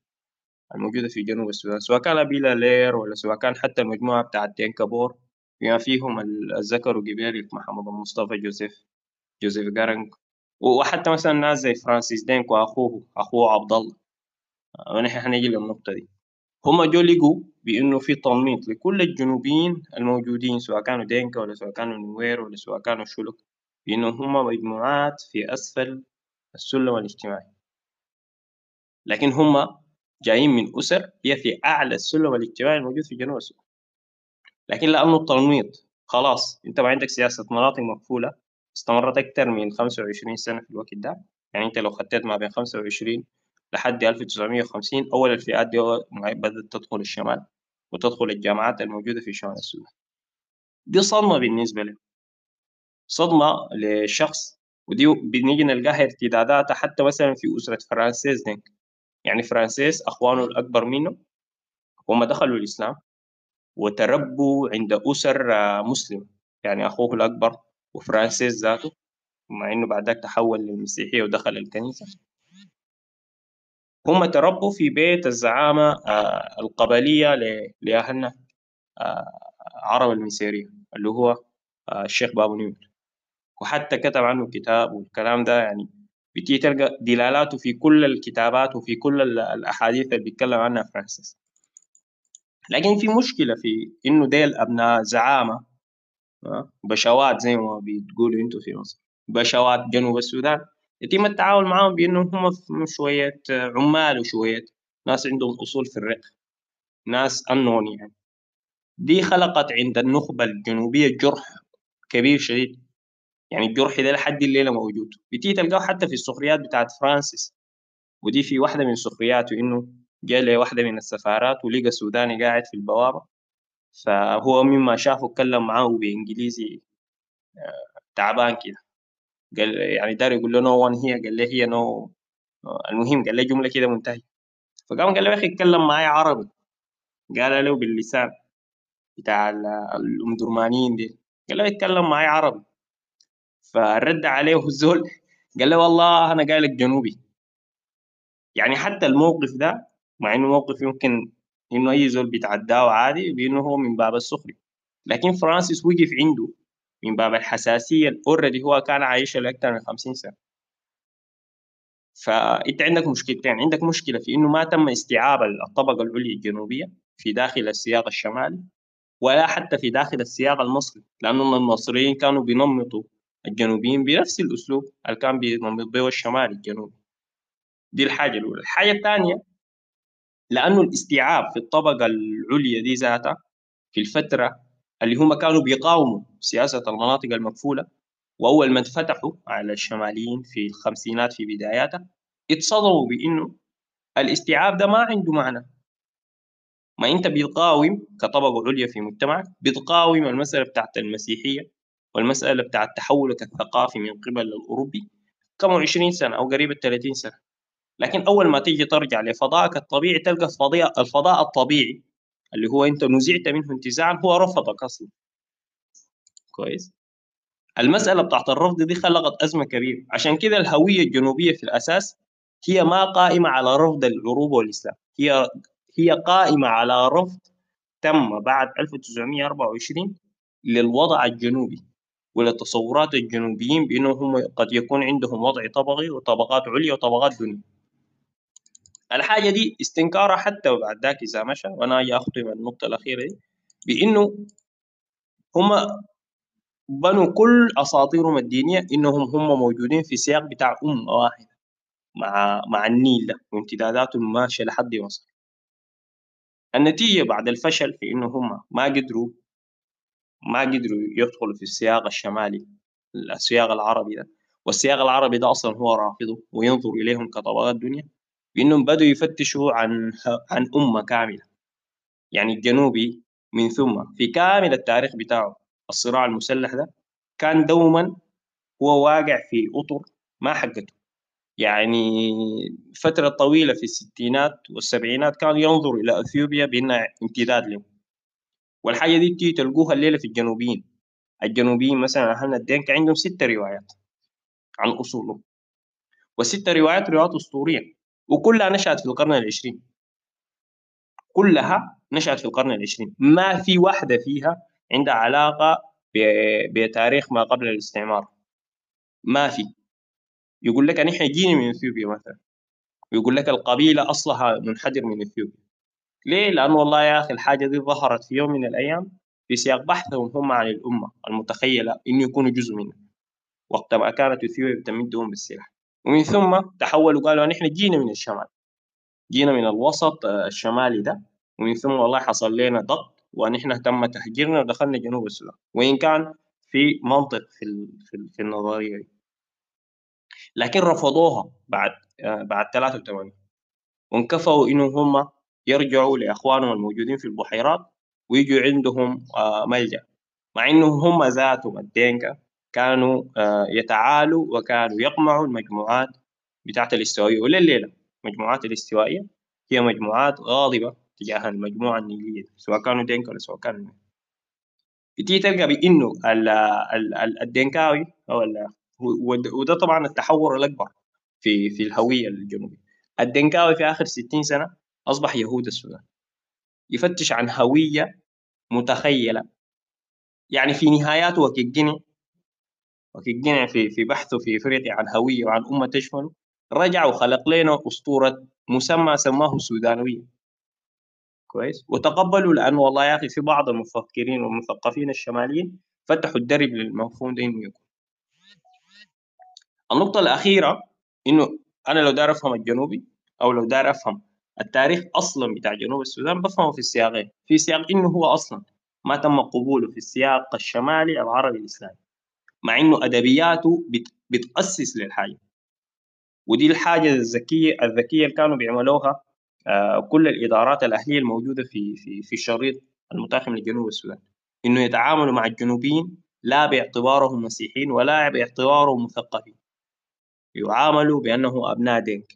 الموجودة في جنوب السودان سواء كان أبيل ألير ولا سواء كان حتى المجموعة بتاعت دينكا بور بما فيهم الذكر وجبيري محمد المصطفى جوزيف جوزيف قرنق وحتى مثلا ناس زي فرانسيس دينك وأخوه أخوه عبد الله ونحن حنيجي للنقطة دي. هم جو لقوا بأنه في تنميط لكل الجنوبيين الموجودين سواء كانوا دينكا ولا سواء كانوا نوير ولا سواء كانوا شلوك بأنه هم مجموعات في أسفل السلم الاجتماعي لكن هم جايين من أسر هي في أعلى السلم الاجتماعي الموجود في جنوب السودان. لكن لأنه التنميط خلاص أنت ما عندك سياسة مناطق مقفولة استمرت أكثر من 25 سنة في الوقت ده. يعني أنت لو خطيت ما بين 25 لحد 1950 أول الفئات دي بدأت تدخل الشمال وتدخل الجامعات الموجودة في شمال السودان. دي صدمة بالنسبة له صدمة لشخص ودي بنيجي نلقاها ارتداداتها حتى مثلا في أسرة فرانسيس دينك. يعني فرانسيس أخوانه الأكبر منه هم دخلوا الإسلام وتربوا عند أسر آه، مسلمة. يعني أخوه الأكبر وفرانسيس ذاته مع إنه بعدك تحول للمسيحية ودخل الكنيسة. هم تربوا في بيت الزعامة آه، القبلية لأهلنا آه، عرب المسيرية اللي هو الشيخ بابو نمر وحتى كتب عنه كتاب والكلام ده يعني بتيجي تلقى دلالاته في كل الكتابات وفي كل الأحاديث اللي بيتكلم عنها فرانسيس. لكن في مشكلة في إنه ديل أبناء زعامة بشوات زي ما بتقولوا أنتوا في مصر بشوات جنوب السودان يتم التعامل معهم بأنهم هم شوية عمال وشوية ناس عندهم أصول في الرق ناس أنون يعني. دي خلقت عند النخبة الجنوبية جرح كبير شديد. يعني الجرح ده لحد الليلة موجود بتيجي تلقاه حتى في السخريات بتاعت فرانسيس. ودي في واحدة من سخرياته إنه جاء لي واحدة من السفارات ولقى سوداني قاعد في البوابة. فهو مما شافه اتكلم معاه بإنجليزي آه، تعبان كده. قال يعني دار يقول له نو وان هي قال له هي نو المهم قال له جملة كده منتهية. فقام قال له يا أخي اتكلم معي عربي. قال له باللسان بتاع ال- الامدرمانيين دي. قال له اتكلم معي عربي. فرد عليه الزول قال له والله أنا قايلك جنوبي. يعني حتى الموقف ده مع إنه موقف يمكن إنه أي زول بيتعداه عادي بانه هو من باب السخرية لكن فرانسيس وقف عنده من باب الحساسية already هو كان عايشها لاكثر من 50 سنة. فأنت عندك مشكلتين عندك مشكلة في إنه ما تم استيعاب الطبقة العليا الجنوبية في داخل السياق الشمالي ولا حتى في داخل السياق المصري لأنه المصريين كانوا بينمطوا الجنوبيين بنفس الأسلوب اللي كان بينمط به الشمالي الجنوبي. دي الحاجة الأولى. الحاجة الثانية لأنه الاستيعاب في الطبقة العليا دي ذاتها في الفترة اللي هم كانوا بيقاوموا سياسة المناطق المكفوله وأول ما انفتحوا على الشماليين في الخمسينات في بداياتها اتصدموا بإنه الاستيعاب ده ما عنده معنى. ما أنت بتقاوم كطبقة عليا في مجتمعك بتقاوم المسألة بتاعت المسيحية والمسألة بتاعت تحولك الثقافي من قبل الأوروبي كم؟ 20 سنة أو قريب ال 30 سنة. لكن أول ما تيجي ترجع لفضائك الطبيعي تلقى الفضاء الفضاء الطبيعي اللي هو أنت نزعت منه انتزاعا هو رفضك أصلا. كويس؟ المسألة بتاعت الرفض دي خلقت أزمة كبيرة. عشان كده الهوية الجنوبية في الأساس هي ما قائمة على رفض العروبه والإسلام. هي هي قائمة على رفض تم بعد 1924 للوضع الجنوبي. ولتصورات الجنوبيين بانهم قد يكون عندهم وضع طبقي وطبقات عليا وطبقات دنيا. الحاجة دي استنكارها حتى بعد ذاك إذا مشى وأنا أجي اختم النقطة الأخيرة دي بأنه هم بنوا كل أساطيرهم الدينية إنهم هم موجودين في سياق بتاع أمة واحدة مع مع النيل ده وامتداداته ماشية لحد مصر النتيجة بعد الفشل في إنه هم ما قدروا ما قدروا يدخلوا في السياق الشمالي السياق العربي ده. والسياق العربي ده أصلا هو رافضه وينظر إليهم كطبقات دنيا بأنهم بدوا يفتشوا عن عن أمة كاملة. يعني الجنوبي من ثم في كامل التاريخ بتاعه الصراع المسلح ده كان دوما هو واقع في أطر ما حقته. يعني فترة طويلة في الستينات والسبعينات كان ينظر إلى أثيوبيا بأنها امتداد له والحاجة دي بتيجي تلقوها الليلة في الجنوبيين. الجنوبيين مثلا أهلنا الدينكا عندهم ست روايات عن أصولهم والست روايات روايات أسطورية وكلها نشأت في القرن العشرين. كلها نشأت في القرن العشرين. ما في واحدة فيها عندها علاقة بتاريخ ما قبل الاستعمار. ما في. يقول لك نحن جينا من إثيوبيا مثلا. ويقول لك القبيلة أصلها منحدر من إثيوبيا. ليه؟ لأنه والله يا أخي الحاجة دي ظهرت في يوم من الأيام في سياق بحثهم هم عن الأمة المتخيلة إنه يكونوا جزء منها. وقت ما كانت إثيوبيا بتمدهم بالسلاح. ومن ثم تحولوا قالوا نحن جينا من الشمال. جينا من الوسط آه، الشمالي ده. ومن ثم والله حصل لنا ضغط ونحن تم تهجيرنا ودخلنا جنوب السودان. وإن كان في منطق في في, ال- في النظرية دي. لكن رفضوها بعد آه، بعد 83 وانكفوا انهم هم يرجعوا لإخوانهم الموجودين في البحيرات ويجوا عندهم آه، ملجأ. مع إنهم هم ذاتهم الدينكا كانوا آه، يتعالوا وكانوا يقمعوا المجموعات بتاعت الاستوائية. ولليلة المجموعات الاستوائية هي مجموعات غاضبة تجاه المجموعة النيلية سواء كانوا دينكا ولا سواء كانوا بتيجي تلقى بإنه ال- ال- ال- الدنكاوي أو وده طبعا التحور الأكبر في في الهوية الجنوبية. الدنكاوي في آخر 60 سنة أصبح يهود السودان. يفتش عن هوية متخيلة. يعني في نهايات وكيجيني وكيجيني في في بحثه في إفريقيا عن هوية وعن أمة تشمله رجع وخلق لنا أسطورة مسمى سماه السودانويه كويس؟ وتقبلوا لأنه والله يا أخي في بعض المفكرين والمثقفين الشماليين فتحوا الدرب للمفهوم ده إنه يكون. النقطة الأخيرة إنه أنا لو داير أفهم الجنوبي أو لو داير أفهم التاريخ أصلا بتاع جنوب السودان بفهمه في السياقين في سياق إنه هو أصلا ما تم قبوله في السياق الشمالي العربي الإسلامي مع إنه أدبياته بت- بتأسس للحاجة. ودي الحاجة الذكية الذكية اللي كانوا بيعملوها آه، كل الإدارات الأهلية الموجودة في في في الشريط المتاخم لجنوب السودان. إنه يتعاملوا مع الجنوبيين لا باعتبارهم مسيحيين ولا باعتبارهم مثقفين. يعاملوا بأنه أبناء دينك.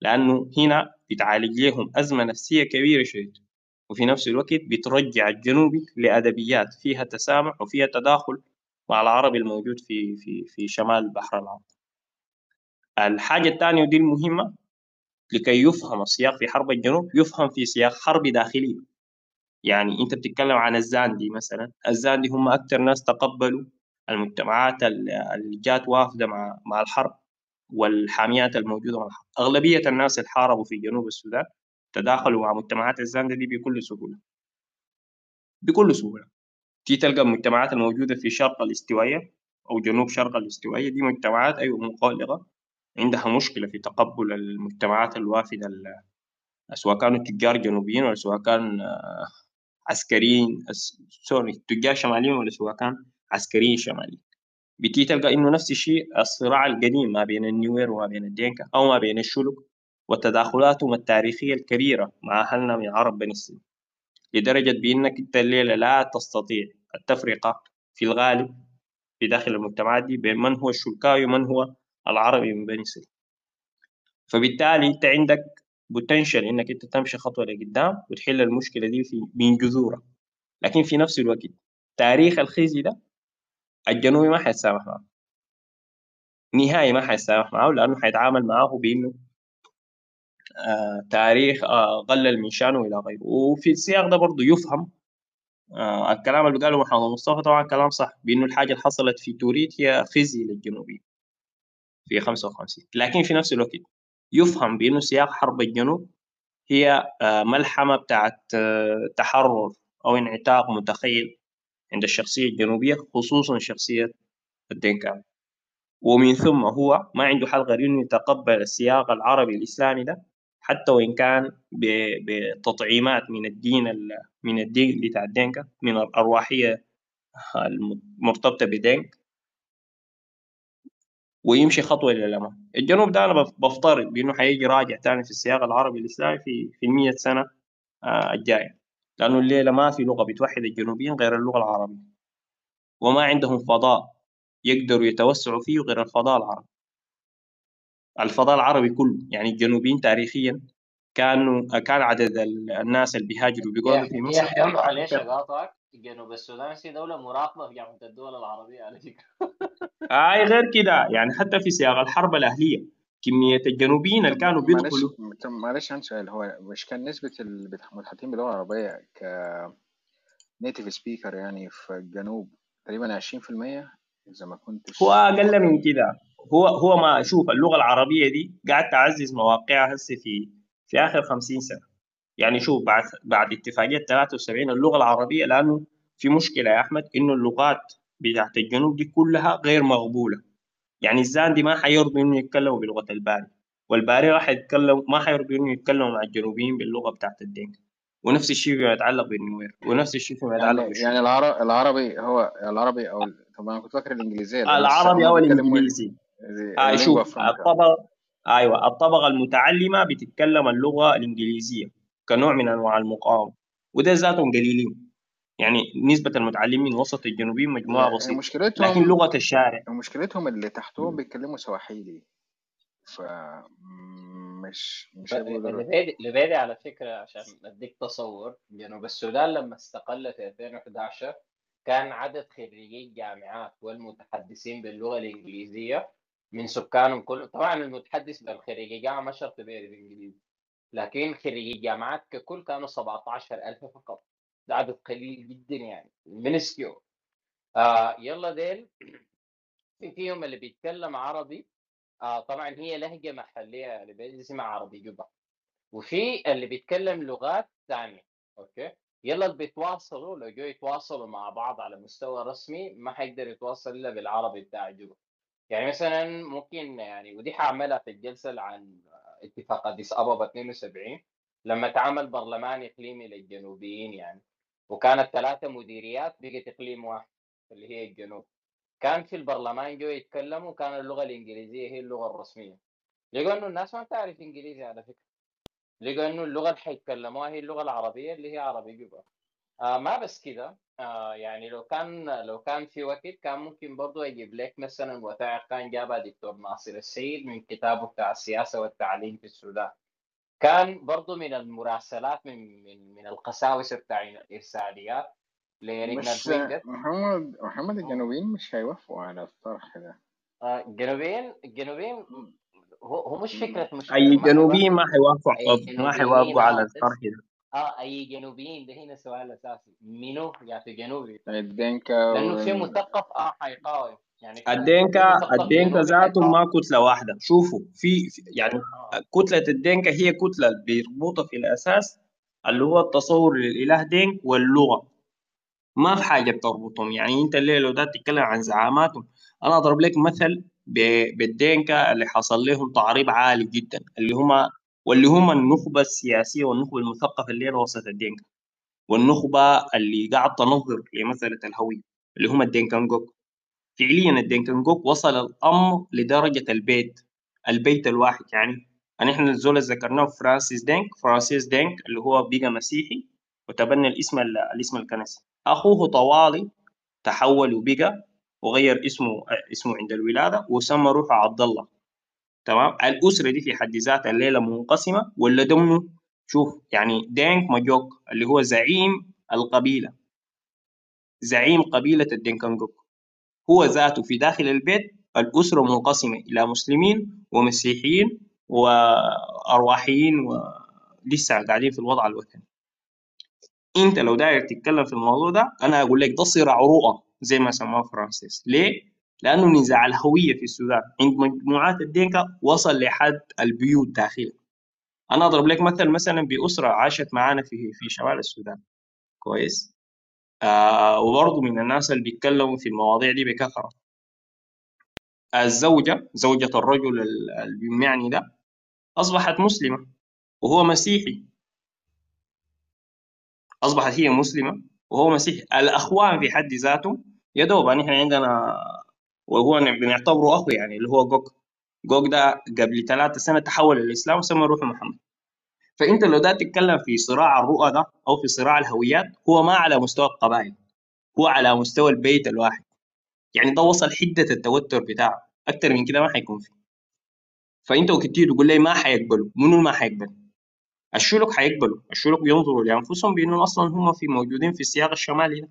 لأنه هنا بتعالج لهم أزمة نفسية كبيرة شديد وفي نفس الوقت بترجع الجنوبي لأدبيات فيها تسامح وفيها تداخل مع العربي الموجود في في في شمال البحر العربي. الحاجة الثانية ودي المهمة لكي يفهم السياق في حرب الجنوب يفهم في سياق حرب داخلية يعني أنت بتتكلم عن الزاندي مثلا الزاندي هم أكثر ناس تقبلوا المجتمعات اللي جات وافده مع مع الحرب والحاميات الموجودة أغلبية الناس اللي حاربوا في جنوب السودان تداخلوا مع مجتمعات الزاندي دي بكل سهولة. بكل سهولة. تي تلقى المجتمعات الموجودة في شرق الاستوائية أو جنوب شرق الاستوائية. دي مجتمعات أيوه مقلقة. عندها مشكلة في تقبل المجتمعات الوافدة سواء كانوا تجار جنوبيين ولا سواء كان عسكريين sorry تجار شماليين ولا سواء كان عسكريين شماليين. بتيجي تلقى إنه نفس الشيء الصراع القديم ما بين النوير وما بين الدينكا أو ما بين الشلوك وتداخلاتهم التاريخية الكبيرة مع أهلنا من عرب بني سليم لدرجة بأنك أنت الليلة لا تستطيع التفرقة في الغالب في داخل المجتمعات دي بين من هو الشلكاوي ومن هو العربي من بني سليم فبالتالي أنت عندك بوتنشل إنك أنت تمشي خطوة لقدام وتحل المشكلة دي في من جذورها لكن في نفس الوقت تاريخ الخزي ده الجنوبي ما حيتسامح معه. نهائي ما حيتسامح معه لأنه حيتعامل معه بإنه آه تاريخ آه قلل من شأنه إلى غيره. وفي السياق ده برضه يفهم آه الكلام اللي قاله محمد مصطفى طبعا كلام صح بإنه الحاجة اللي حصلت في توريت هي خزي للجنوبيين في 55 لكن في نفس الوقت يفهم بأنه سياق حرب الجنوب هي ملحمة بتاعت تحرر أو انعتاق متخيل عند الشخصية الجنوبية خصوصا شخصية الدنكاوي ومن ثم هو ما عنده حل غير انه يتقبل السياق العربي الإسلامي ده حتى وإن كان بتطعيمات من الدين من الدين بتاع الدينكا من الأرواحية المرتبطة بدينك. ويمشي خطوة إلى الأمام. الجنوب ده أنا بفترض بأنه حيجي راجع تاني في السياق العربي الإسلامي في في سنة الجاية. لأنه الليلة ما في لغة بتوحد الجنوبيين غير اللغة العربية. وما عندهم فضاء يقدروا يتوسعوا فيه غير الفضاء العربي. الفضاء العربي كله يعني الجنوبيين تاريخيا كانوا كان عدد الناس اللي بيهاجروا بيقعدوا في مصر. يا معلش اقاطعك جنوب السودان في دولة مراقبة في جامعة الدول العربية على فكرة. آي غير كده. يعني حتى في سياق الحرب الأهلية. كمية الجنوبيين اللي كانوا بيدخلوا. معلش عندي سؤال. هو مش كان نسبة المتحدثين باللغة العربية ك native speaker يعني في الجنوب؟ تقريبا 20% إذا ما كنتش هو أقل من كده. هو هو ما شوف اللغة العربية دي قاعد تعزز مواقعها هسه في في آخر 50 سنة. يعني شوف بعد بعد اتفاقية 73 اللغة العربية لأنه في مشكلة يا أحمد إنه اللغات بتاعت الجنوب دي كلها غير مقبولة. يعني الزاندي ما حيرضوا إنه يتكلموا بلغة الباري والباري راح يتكلم ما حيرضوا إنه يتكلموا مع الجنوبيين باللغة بتاعت الدنك ونفس الشيء فيما يتعلق بالنوير ونفس الشيء فيما يتعلق يعني, يعني العربي العربي هو العربي أو طب أنا كنت فاكر الإنجليزية العربي أو الإنجليزي. آه شوف الطبقة أيوة الطبقة المتعلمة بتتكلم اللغة الإنجليزية كنوع من أنواع المقاومة وده ذاتهم قليلين يعني نسبة المتعلمين وسط الجنوبيين مجموعة بسيطة. مشكلتهم لكن لغة الشارع. مشكلتهم اللي تحتهم بيتكلموا سواحيلي. ف مش مش لبادي على فكرة عشان أديك تصور جنوب السودان لما استقل في 2011 كان عدد خريجي الجامعات والمتحدثين باللغة الإنجليزية من سكانهم كلهم طبعا المتحدث بالخريجي جامعة ما شرط بيعرف إنجليزي. لكن خريجي الجامعات ككل كانوا 17000 فقط. عدد قليل جدا يعني منسكيو آه يلا ديل. في فيهم اللي بيتكلم عربي آه طبعا هي لهجة محلية اللي اسمها عربي جبا وفي اللي بيتكلم لغات ثانية okay؟ يلا اللي بيتواصلوا لو جو يتواصلوا مع بعض على مستوى رسمي ما حيقدر يتواصل إلا بالعربي بتاع جوبا يعني مثلا ممكن يعني ودي حأعملها في الجلسة عن اتفاق أديس أبابا 72 لما تعمل برلمان إقليمي للجنوبيين يعني. وكانت ثلاثة مديريات بقت اقليم واحد اللي هي الجنوب. كان في البرلمان جو يتكلموا كان اللغة الإنجليزية هي اللغة الرسمية. لقوا إنه الناس ما تعرف إنجليزي على فكرة. لقوا إنه اللغة اللي حيتكلموها هي اللغة العربية اللي هي عربي جوبا آه ما بس كده. آه يعني لو كان لو كان في وقت كان ممكن برضو أجيب لك مثلا وثائق كان جابها دكتور ناصر السيد من كتابه بتاع السياسة والتعليم في السودان. كان برضو من المراسلات من من من القساوسه بتاع الارساليات بس وينجر محمد محمد الجنوبيين مش هيوافقوا على الطرح ده. آه الجنوبيين الجنوبيين هو هو مش فكرة مش أي ما جنوبيين ما حيوافقوا ما حيوافقوا على بس الطرح ده. آه أي جنوبيين ده هنا السؤال الاساسي منو يعني جنوبي؟ الدنكا لأنه في. مثقف آه حيقاوم يعني الدينكا الدينكا ذاتهم ما كتلة واحدة. شوفوا في في- يعني آه. كتلة الدينكا هي كتلة بيربطها في الأساس اللي هو التصور للإله دينك واللغة. ما في حاجة بتربطهم. يعني أنت الليلة لو ده تتكلم عن زعاماتهم. أنا أضرب لك مثل ب- بالدينكا اللي حصل لهم تعريب عالي جدا اللي هم واللي هم النخبة السياسية والنخبة المثقفة اللي هي وسط الدينكا والنخبة اللي قاعد تنظر لمسألة الهوية اللي هم الدينكانجوك. فعليا الدينكانجوك وصل الأمر لدرجة البيت البيت الواحد. يعني يعني إحنا الزول اللي ذكرناه فرانسيس دينك فرانسيس دينك اللي هو بقى مسيحي وتبنى الاسم ال- الاسم الكنسي. أخوه طوالي تحول وبقى وغير اسمه اسمه عند الولادة وسمى روحه عبد الله تمام؟ الأسرة دي في حد ذاتها الليلة منقسمة ولا دمه شوف يعني دينك ماجوك اللي هو زعيم القبيلة. زعيم قبيلة الدينكا نقوك هو ذاته في داخل البيت الأسرة منقسمة إلى مسلمين ومسيحيين وأرواحيين ولسه قاعدين في الوضع الوثني. أنت لو داير تتكلم في الموضوع ده أنا أقول لك ده صراع رؤى زي ما سماه فرانسيس. ليه؟ لأنه نزاع الهوية في السودان. عند مجموعات الدينكا وصل لحد البيوت داخل أنا أضرب لك مثل مثلا بأسرة عاشت معانا في في شمال السودان. كويس؟ وبرضه من الناس اللي بيتكلموا في المواضيع دي بكثرة. الزوجة زوجة الرجل ال- المعني ده أصبحت مسلمة وهو مسيحي. أصبحت هي مسلمة وهو مسيحي. الأخوان في حد ذاتهم يا دوب يعني إحنا عندنا وهو بنعتبره أخو يعني اللي هو جوج. جوج ده قبل ثلاثة سنة تحول للإسلام وسمى روحه محمد. فأنت لو ده تتكلم في صراع الرؤى ده أو في صراع الهويات هو ما على مستوى القبائل هو على مستوى البيت الواحد. يعني ده وصل حدة التوتر بتاعه. أكتر من كده ما حيكون فيه. وقت تيجي تقول لي ما حيقبلوا منو ما حيقبل؟ الشلوك حيقبلوا. الشلوك بينظروا لأنفسهم بانه أصلا هم في موجودين في السياق الشمالي ده.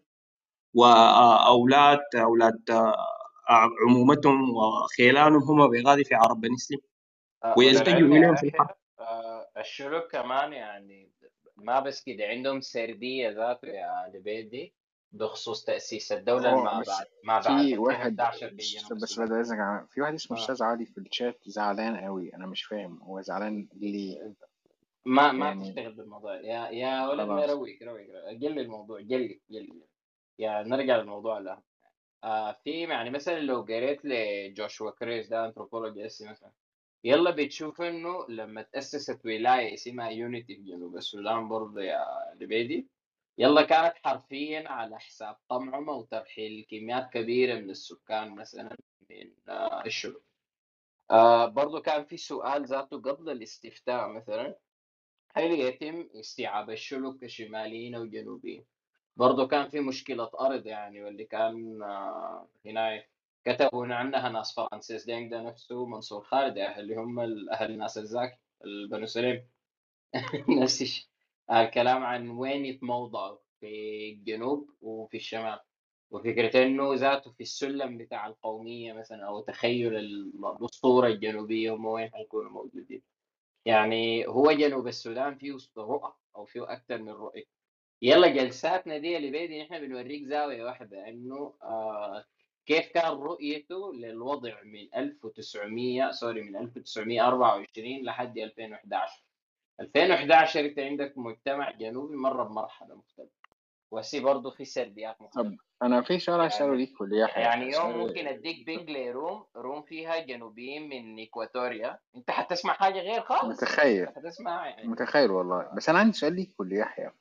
وأولاد أولاد آه، عمومتهم وخيلانهم هم بيغادي في عرب بني سليم. آه، وللعلم إليهم في الحرب. الشلوك كمان يعني ما بس كده عندهم سردية ذاته يا لبيدي بخصوص تأسيس الدولة ما بعد ما بعد في واحد 2011 في بس اذنك عن- في واحد اسمه آه. أستاذ علي في الشات زعلان قوي أنا مش فاهم هو زعلان ليه؟ ما ما يعني تشتغل بالموضوع. يا يا ولد ما روق روق. قل الموضوع قل قل يا نرجع للموضوع ده. آه في يعني مثلا لو قريت لجوشوا كريس ده انثروبولوجي اسي مثلا. يلا بتشوف انه لما تأسست ولاية اسمها يونيتي في جنوب السودان برضه يا لبيدي. يلا كانت حرفيا على حساب طمعهم وترحيل كميات كبيرة من السكان مثلا من آه الشلوك آه برضه كان في سؤال ذاته قبل الاستفتاء مثلا. هل يتم استيعاب الشلوك كشماليين أو جنوبيين؟ برضه كان في مشكلة أرض يعني واللي كان آه، هنا كتبوا عنها ناس فرانسيس دينج ده نفسه منصور خالد اللي هم أهل ناس الزاكي البني سليم. (laughs) نفس الشيء الكلام عن وين يتموضعوا في الجنوب وفي الشمال. وفكرة إنه ذاته في السلم بتاع القومية مثلا أو تخيل ال- الأسطورة الجنوبية هم وين حيكونوا موجودين. يعني هو جنوب السودان فيه رؤى أو فيه أكثر من رؤية. يلا جلساتنا دي اللي بيدي نحن بنوريك زاوية واحدة إنه آه كيف كان رؤيته للوضع من 1900 sorry من 1924 لحد 2011 2011 أنت عندك مجتمع جنوبي مر بمرحلة مختلفة. وهسي برضه في سرديات طب مختلفة أنا في سؤال هسأله يعني ليك كل يحيى يعني يوم ممكن أديك ping ل room room فيها جنوبيين من إكواتوريا. أنت حتسمع حاجة غير خالص؟ متخيل. حتسمع يعني. متخيل والله. بس أنا عندي سؤال ليك كل يحيى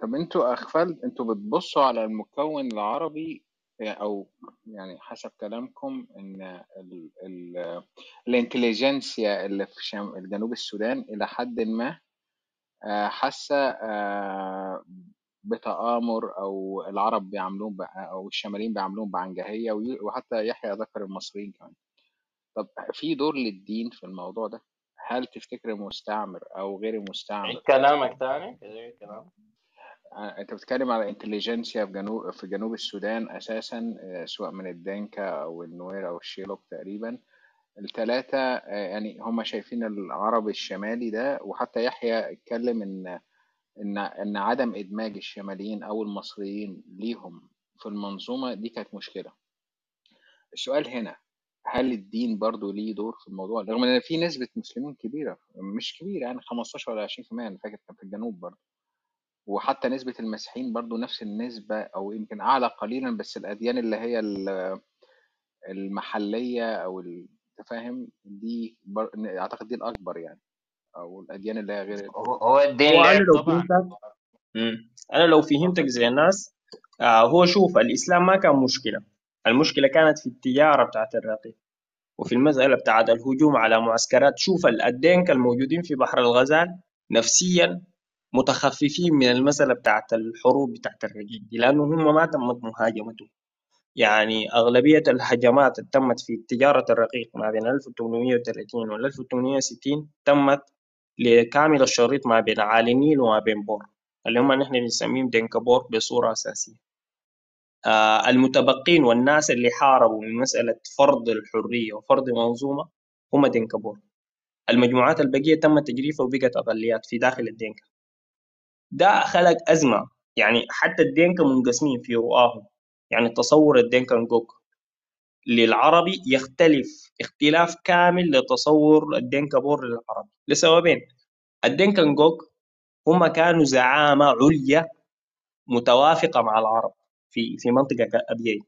طب أنتوا أغفال أنتوا بتبصوا على المكون العربي أو يعني حسب كلامكم إن ال... ال... الإنتليجنسيا اللي في شم... جنوب السودان إلى حد ما آه، حاسة آه، بتآمر أو العرب بيعاملوهم أو الشماليين بيعاملوهم بعنجهية وي- وحتى يحيى ذكر المصريين كمان. طب في دور للدين في الموضوع ده؟ هل تفتكر المستعمر أو غير عيد المستعمر كلامك تاني؟ عيد كلامك انت بتتكلم على انتليجنسيا في جنوب في جنوب السودان أساسا آه، سواء من الدنكا أو النوير أو الشيلوك تقريبا. الثلاثه يعني هم شايفين العربي الشمالي ده وحتى يحيى اتكلم إن إن إن عدم إدماج الشماليين أو المصريين ليهم في المنظومة دي كانت مشكلة. السؤال هنا هل الدين برضو ليه دور في الموضوع؟ رغم إن في نسبة مسلمين كبيرة مش كبيرة يعني 15 ولا 20% أنا فاكر كان في الجنوب برضو. وحتى نسبة المسيحيين برضو نفس النسبة أو يمكن أعلى قليلا بس الأديان اللي هي ال- المحلية أو ال- أنت فاهم؟ دي بر... أعتقد دي الأكبر يعني أو الأديان اللي هي غير هو هو الدين هو أنا لو طبعا. فهمتك مم. أنا لو فهمتك زي الناس آه هو شوف الإسلام ما كان مشكلة. المشكلة كانت في التجارة بتاعت الرقيق وفي المسألة بتاعت الهجوم على معسكرات. شوف ال- الدنك الموجودين في بحر الغزال نفسيا متخففين من المسألة بتاعت الحروب بتاعت الرقيق دي لأنه هم ما تمت مهاجمتهم يعني أغلبية الهجمات اللي تمت في تجارة الرقيق ما بين 1830 و 1860 تمت لكامل الشريط ما بين عالي النيل وما بين بور اللي هم نحن بنسميهم دينكابور بصورة أساسية. آه المتبقين والناس اللي حاربوا من مسألة فرض الحرية وفرض منظومة هم دينكابور المجموعات البقية تم تجريفها وبقت أقليات في داخل الدينكا. ده خلق أزمة. يعني حتى الدينكا منقسمين في رؤاهم. يعني تصور الدينكا نجوك للعربي يختلف اختلاف كامل لتصور الدينكا بور للعربي. لسببين. الدينكا نجوك هم كانوا زعامة عليا متوافقة مع العرب في في منطقة أبيي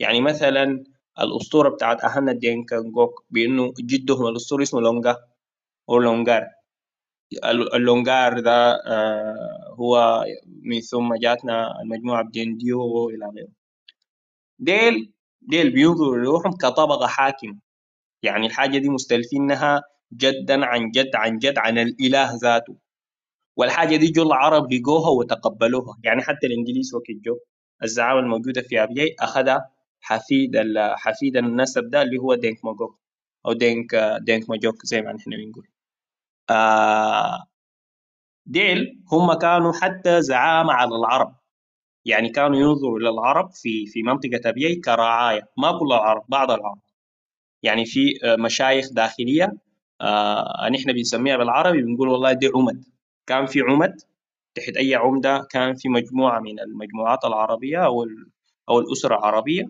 يعني مثلا الأسطورة بتاعت أهلنا الدينكا نجوك بإنه جدهم الأسطوري اسمه لونجا أو لونجار اللونجار ده آه، هو من ثم جاتنا المجموعة بدينديو وإلى غيره. ديل ديل بينظروا لروحهم كطبقة حاكمة. يعني الحاجة دي مستلفينها جدا عن جد عن جد عن الإله ذاته. والحاجة دي جو العرب لقوها وتقبلوها. يعني حتى الإنجليز وقت جو الزعامة الموجودة في أبيي أخذها حفيد حفيد النسب ده اللي هو دينك ماجوك أو دينك دينك ماجوك زي ما نحن بنقول. آه ديل هم كانوا حتى زعامة على العرب. يعني كانوا ينظروا للعرب في في منطقة أبيي كرعاية ما كل العرب بعض العرب. يعني في آه، مشايخ داخلية آه نحن بنسميها بالعربي بنقول والله دي عمد. كان في عمد تحت أي عمدة كان في مجموعة من المجموعات العربية أو أو الأسرة العربية.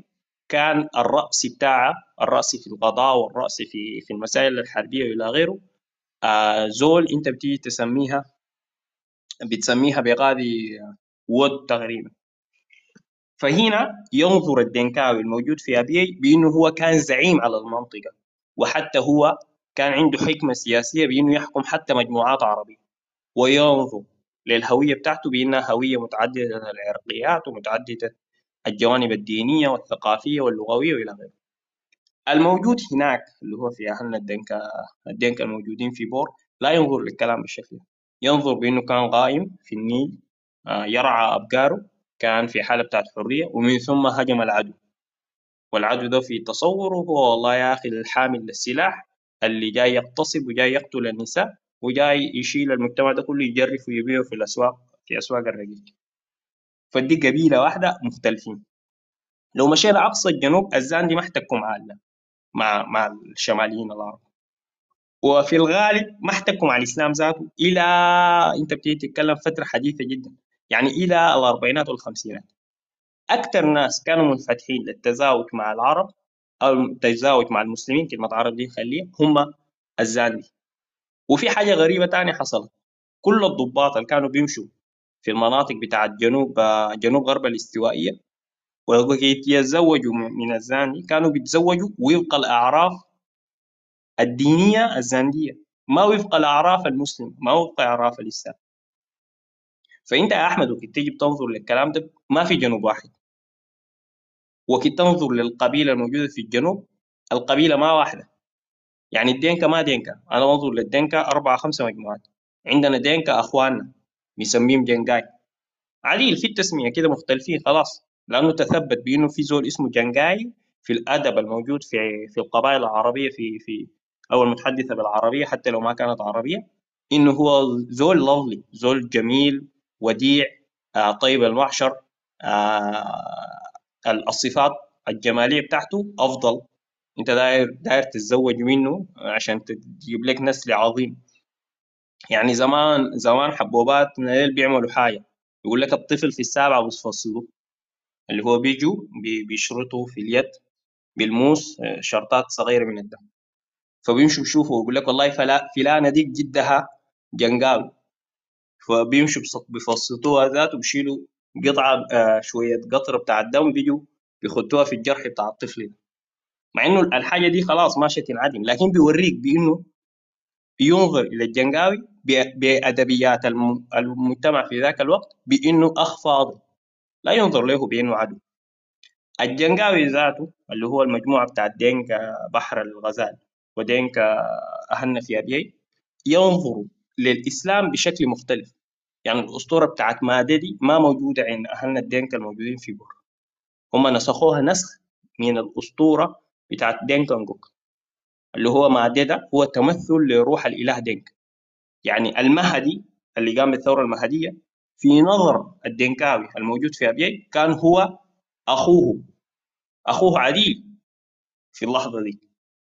كان الرأس بتاعها الرأس في القضاء والرأس في في المسائل الحربية وإلى غيره زول أنت بتيجي تسميها بتسميها بغادي ود تقريبا. فهنا ينظر الدنكاوي الموجود في أبيي بأنه هو كان زعيم على المنطقة وحتى هو كان عنده حكمة سياسية بأنه يحكم حتى مجموعات عربية. وينظر للهوية بتاعته بأنها هوية متعددة العرقيات ومتعددة الجوانب الدينية والثقافية واللغوية وإلى غيره. الموجود هناك اللي هو في أهلنا الدنكا الدنكا الموجودين في بور لا ينظر للكلام بالشكل ينظر بأنه كان قائم في النيل آه، يرعى أبقاره كان في حالة بتاعت حرية ومن ثم هجم العدو. والعدو ده في تصوره هو والله يا أخي الحامل للسلاح اللي جاي يغتصب وجاي يقتل النساء وجاي يشيل المجتمع ده كله يجرف ويبيعه في الأسواق في أسواق الرقيق فدي قبيلة واحدة مختلفين. لو مشينا أقصى الجنوب الزاندي ما احتكوا مع ال- مع مع الشماليين العرب وفي الغالب ما احتكوا مع الإسلام ذاته إلى أنت بتيجي تتكلم فترة حديثة جدا يعني إلى الأربعينات والخمسينات. أكثر ناس كانوا منفتحين للتزاوج مع العرب أو التزاوج مع المسلمين كلمة عرب دي خليها هم الزاندي وفي حاجة غريبة تانية حصلت. كل الضباط اللي كانوا بيمشوا في المناطق بتاعت جنوب جنوب غرب الاستوائية ويتزوجوا من الزاندي كانوا بيتزوجوا وفق الأعراف الدينية الزاندية ما وفق الأعراف المسلمة ما وفق أعراف الإسلام. فأنت يا أحمد وقت تيجي بتنظر للكلام ده ما في جنوب واحد. وقت تنظر للقبيلة الموجودة في الجنوب القبيلة ما واحدة. يعني الدينكا ما دينكا. أنا بنظر للدينكا أربعة خمسة مجموعات. عندنا دينكا أخواننا بنسميهم جنجاي. عديل في التسمية كده مختلفين خلاص. لأنه تثبت بأنه في زول اسمه جنجاي في الأدب الموجود في في القبائل العربية في في أو المتحدثه بالعربية حتى لو ما كانت عربية إنه هو زول لوفلي زول جميل وديع آه، طيب المحشر آه، الصفات الجمالية بتاعته أفضل. أنت داير داير تتزوج منه عشان تجيب لك نسل عظيم. يعني زمان زمان حبوبات من الليل بيعملوا حاجة يقول لك الطفل في السابعه بتفصله اللي هو بيجوا بي- بيشرطوا في اليد بالموس آه، شرطات صغيرة من الدم. فبيمشوا بيشوفوا يقول لك والله فلا فلانة دي جدها جنقاوي فبيمشوا بص- بيفصطوها ذات وبيشيلوا قطعة آه، شوية قطره بتاع الدم بيجوا بيخدوها في الجرح بتاع الطفل ده. مع إنه الحاجة دي خلاص ماشية تنعدم لكن بيوريك بإنه ينظر إلى الجنقاوي بأدبيات الم- المجتمع في ذاك الوقت بإنه أخ فاضل لا ينظر له بانه عدو الجنقاوي ذاته اللي هو المجموعة بتاعت دينكا بحر الغزال ودينكا اهلنا في ابيي ينظروا للإسلام بشكل مختلف. يعني الأسطورة بتاعت ماددي ما موجودة عند أهلنا الدينكا الموجودين في بور هم نسخوها نسخ من الأسطورة بتاعت دينكانجوك اللي هو ماددا هو تمثل لروح الإله دينكا يعني المهدي اللي قام بالثورة المهدية في نظر الدنكاوي الموجود في ابيي كان هو أخوه. أخوه عديل في اللحظة دي.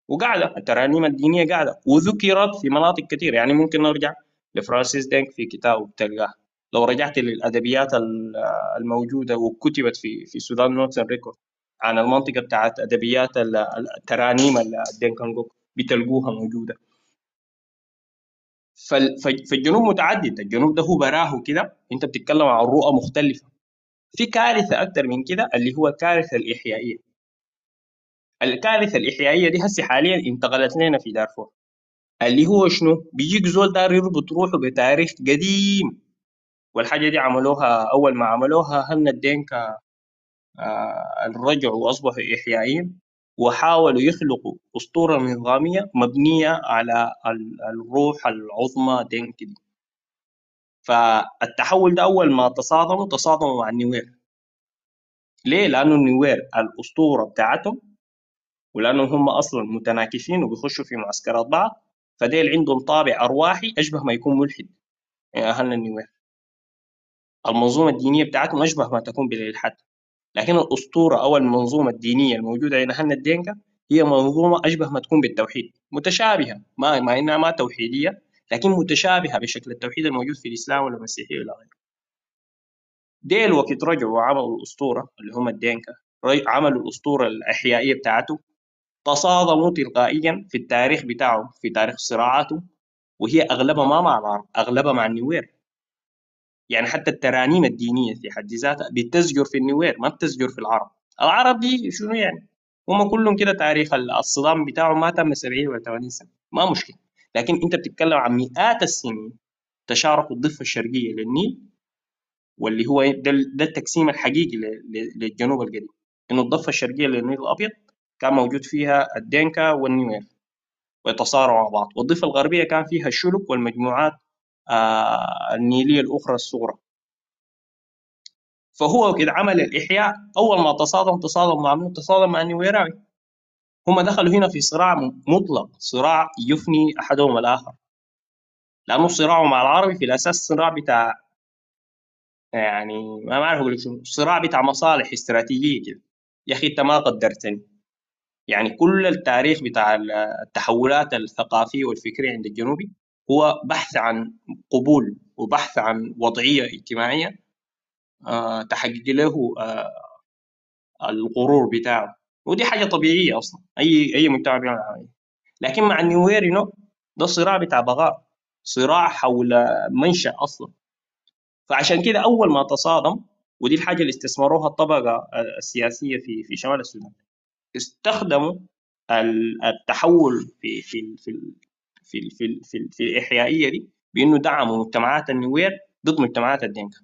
وقاعدة الترانيم الدينية قاعدة. وذكرت في مناطق كثيرة. يعني ممكن نرجع لفرانسيس دينك في كتابه تلقاه لو رجعت للأدبيات ال- الموجودة وكتبت في في Sudan Notes and Records عن المنطقة بتاعت أدبيات ال- الترانيم الدينكا نقوك بتلقوها ف- فالجنوب متعدد. الجنوب ده هو براه كده. انت بتتكلم عن رؤى مختلفة. في كارثة أكثر من كده اللي هو الكارثه الإحيائية. الكارثة الإحيائية دي هسه حاليا انتقلت لنا في دارفور. اللي هو شنو؟ بيجيك زول دار يربط روحه بتاريخ قديم. والحاجة دي عملوها أول ما عملوها هن الدينكا آه، رجعوا وأصبحوا إحيائيين. وحاولوا يخلقوا أسطورة نظامية مبنية على ال- الروح العظمى دينك دي. فالتحول ده أول ما تصادموا تصادموا مع النوير. ليه؟ لأنه النوير الأسطورة بتاعتهم ولأنهم هم أصلا متناكفين وبيخشوا في معسكرات بعض فديل عندهم طابع أرواحي أشبه ما يكون ملحد يعني اهلنا النوير. المنظومة الدينية بتاعتهم أشبه ما تكون بالالحاد لكن الأسطورة أو المنظومة الدينية الموجودة عند اهلنا الدينكا هي منظومة أشبه ما تكون بالتوحيد متشابهة ما ما إنها ما توحيدية لكن متشابهة بشكل التوحيد الموجود في الإسلام ولا المسيحيه ولا غيره. ديل وقت رجعوا وعملوا الأسطورة اللي هم الدينكا عملوا الأسطورة الأحيائية بتاعته تصادموا تلقائيا في التاريخ بتاعهم في تاريخ صراعاتهم وهي أغلبها ما مع العرب أغلبها مع النوير يعني حتى الترانيم الدينية في حد ذاتها بتزجر في النوير ما بتزجر في العرب. العرب دي شنو يعني؟ هم كلهم كده تاريخ الصدام بتاعهم ما تم 70 ولا 80 سنة. ما مشكلة. لكن أنت بتتكلم عن مئات السنين تشاركوا الضفة الشرقية للنيل واللي هو ده, ده التقسيم الحقيقي للجنوب القديم. إنه الضفة الشرقية للنيل الأبيض كان موجود فيها الدينكا والنوير ويتصارعوا مع بعض. والضفة الغربية كان فيها الشلك والمجموعات آه النيلية الأخرى الصغرى. فهو كده عمل الإحياء. أول ما تصادم تصادم مع منو؟ تصادم مع النويراوي هم دخلوا هنا في صراع مطلق صراع يفني أحدهم الآخر. لأنه صراعه مع العربي في الأساس صراع بتاع يعني ما بعرف أقول لك صراع بتاع مصالح استراتيجية كده. يا أخي أنت ما قدرتني. يعني كل التاريخ بتاع التحولات الثقافية والفكرية عند الجنوبي هو بحث عن قبول وبحث عن وضعية اجتماعية آه، تحقق له آه، الغرور بتاعه. ودي حاجة طبيعية أصلا أي أي مجتمع بيعمل لكن مع you know، ده صراع بتاع بغاء صراع حول منشأ أصلا. فعشان كده أول ما تصادم ودي الحاجة اللي استثمروها الطبقة السياسية في في شمال السودان استخدموا ال- التحول في في في في في, في, في الإحيائية دي بإنه دعموا مجتمعات النوير ضد مجتمعات الدنكا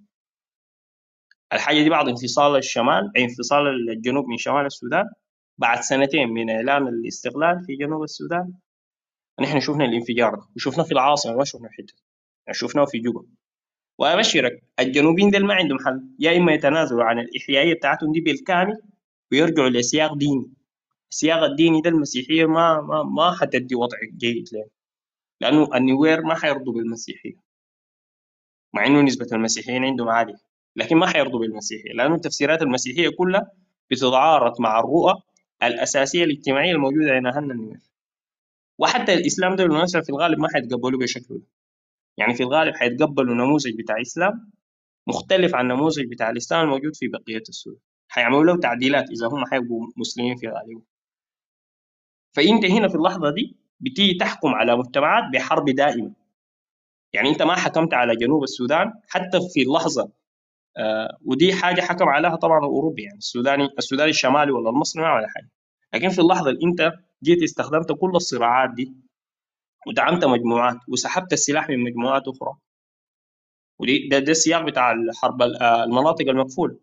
الحاجة دي بعد انفصال الشمال انفصال الجنوب من شمال السودان بعد سنتين من إعلان الاستقلال في جنوب السودان نحن شفنا الانفجار ده وشفناه في العاصمة ما شفناه في حتة يعني شفناه في جوبا وأبشرك الجنوبيين دول ما عندهم حل يا إما يتنازلوا عن الإحيائية بتاعتهم دي بالكامل ويرجعوا لسياق ديني. السياق الديني ده المسيحية ما ما ما حتدي وضع جيد لهم. لأنه النوير ما حيرضوا بالمسيحية مع إنه نسبة المسيحيين عندهم عالية لكن ما حيرضوا بالمسيحية لأنه التفسيرات المسيحية كلها بتتعارض مع الرؤى الأساسية الاجتماعية الموجودة عند اهلنا النوير. وحتى الإسلام ده بالمناسبه في الغالب ما حيتقبلوه بشكله ده يعني في الغالب حيتقبلوا نموذج بتاع اسلام مختلف عن النموذج بتاع الإسلام الموجود في بقية السورة حيعملوا له تعديلات إذا هم حيبقوا مسلمين في غالبهم. فأنت هنا في اللحظة دي بتيجي تحكم على مجتمعات بحرب دائمة. يعني أنت ما حكمت على جنوب السودان حتى في اللحظه آه ودي حاجة حكم عليها طبعا الأوروبي يعني السوداني السوداني الشمالي ولا المصري ما عمل حاجة. لكن في اللحظة اللي أنت جيت استخدمت كل الصراعات دي ودعمت مجموعات وسحبت السلاح من مجموعات أخرى. ودي ده, ده السياق بتاع الحرب ال- آه، المناطق المقفولة.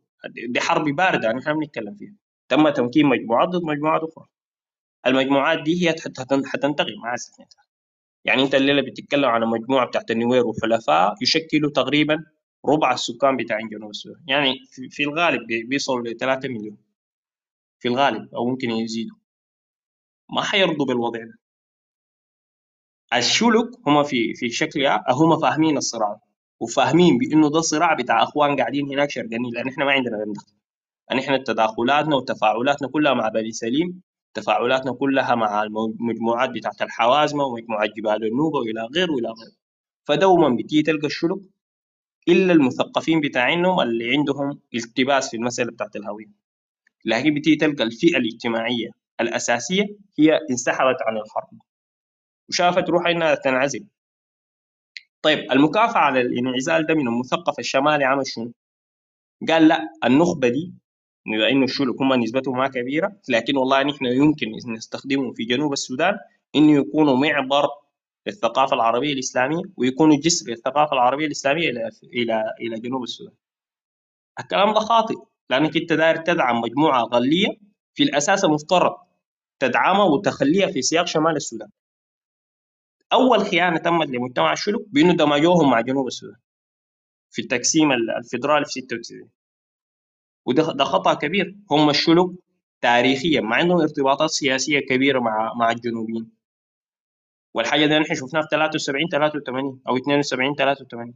دي حرب باردة يعني إحنا بنتكلم فيها. تم تمكين مجموعات ضد مجموعات أخرى. المجموعات دي هي حت- حتن- حتنتقم مع السكنة. يعني انت الليلة بتتكلم على مجموعة بتاعت النوير وحلفاء يشكلوا تقريبا ربع السكان بتاع جنوب السودان. يعني في الغالب بي- بيصلوا ل 3 مليون. في الغالب أو ممكن يزيدوا. ما حيرضوا بالوضع ده. الشلك هم في في شكل هم فاهمين الصراع. وفاهمين بإنه ده صراع بتاع أخوان قاعدين هناك شرقانين لأن إحنا ما عندنا دخل. يعني إحنا تداخلاتنا وتفاعلاتنا كلها مع بني سليم تفاعلاتنا كلها مع المجموعات بتاعت الحوازمة ومجموعات جبال النوبة وإلى غيره وإلى غيره فدوما بتيجي تلقى الشلك إلا المثقفين بتاعينهم اللي عندهم التباس في المسألة بتاعت الهوية. لكن بتيجي تلقى الفئة الاجتماعية الأساسية هي انسحبت عن الحرب وشافت روحها إنها تنعزل. طيب المكافأة على الانعزال ده من المثقف الشمالي عمل شنو؟ قال لا النخبة دي بما إنه الشلك هم نسبتهم ما كبيرة لكن والله نحن يمكن نستخدمهم في جنوب السودان إنه يكونوا معبر للثقافة العربية الإسلامية ويكونوا جسر للثقافة العربية الإسلامية إلى إلى إلى جنوب السودان. الكلام ده خاطئ لأنك أنت داير تدعم مجموعة أقلية في الأساس المفترض تدعمها وتخليها في سياق شمال السودان. أول خيانة تمت لمجتمع الشلك بإنه دمجوهم مع جنوب السودان في التقسيم الفيدرالي في 96 وده ده خطأ كبير. هم الشلك تاريخيا ما عندهم ارتباطات سياسية كبيرة مع مع الجنوبيين. والحاجة دي نحن شفناها في 73 83 أو 72 83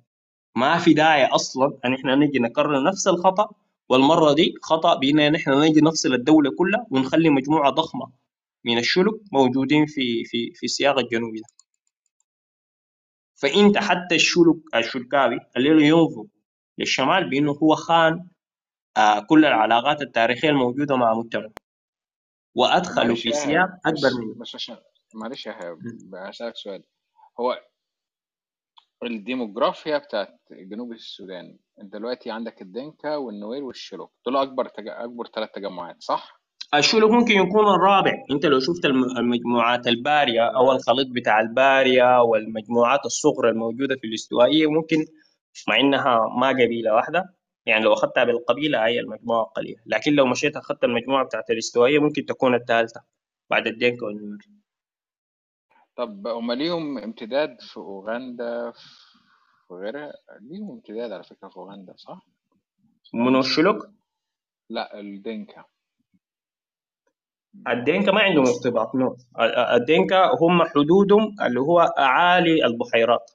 ما في داعي أصلا إن إحنا نجي نكرر نفس الخطأ والمرة دي خطأ بإن نحن نجي نفصل الدولة كلها ونخلي مجموعة ضخمة من الشلك موجودين في في في السياق الجنوبي ده فإنت حتى الشلك الشلكاوي اللي ينظر للشمال بإنه هو خان كل العلاقات التاريخية الموجودة مع مجتمع وأدخلوا معلش في يا سياق أكبر منه بس عشان معلش يا. بسألك سؤال هو الديموغرافيا بتاعت جنوب السودان أنت دلوقتي عندك الدنكا والنوير والشلك دول أكبر تج... أكبر ثلاث تجمعات صح؟ الشلك ممكن يكون الرابع أنت لو شفت الم- المجموعات البارية أو الخليط بتاع البارية والمجموعات الصغرى الموجودة في الاستوائية ممكن مع إنها ما قبيلة واحدة يعني لو أخذتها بالقبيلة هي المجموعة قليله لكن لو مشيت أخذت المجموعة بتاعت الإستوائية ممكن تكون الثالثه بعد الدنكا والنمر. طب هما ليهم امتداد في أوغندا في غيرها؟ ليهم امتداد على فكرة في أوغندا صح؟ ولا منو مش الشلوك لا الدنكا الدينكا ما عندهم ارتباط نو. الدينكا هم حدودهم اللي هو أعالي البحيرات.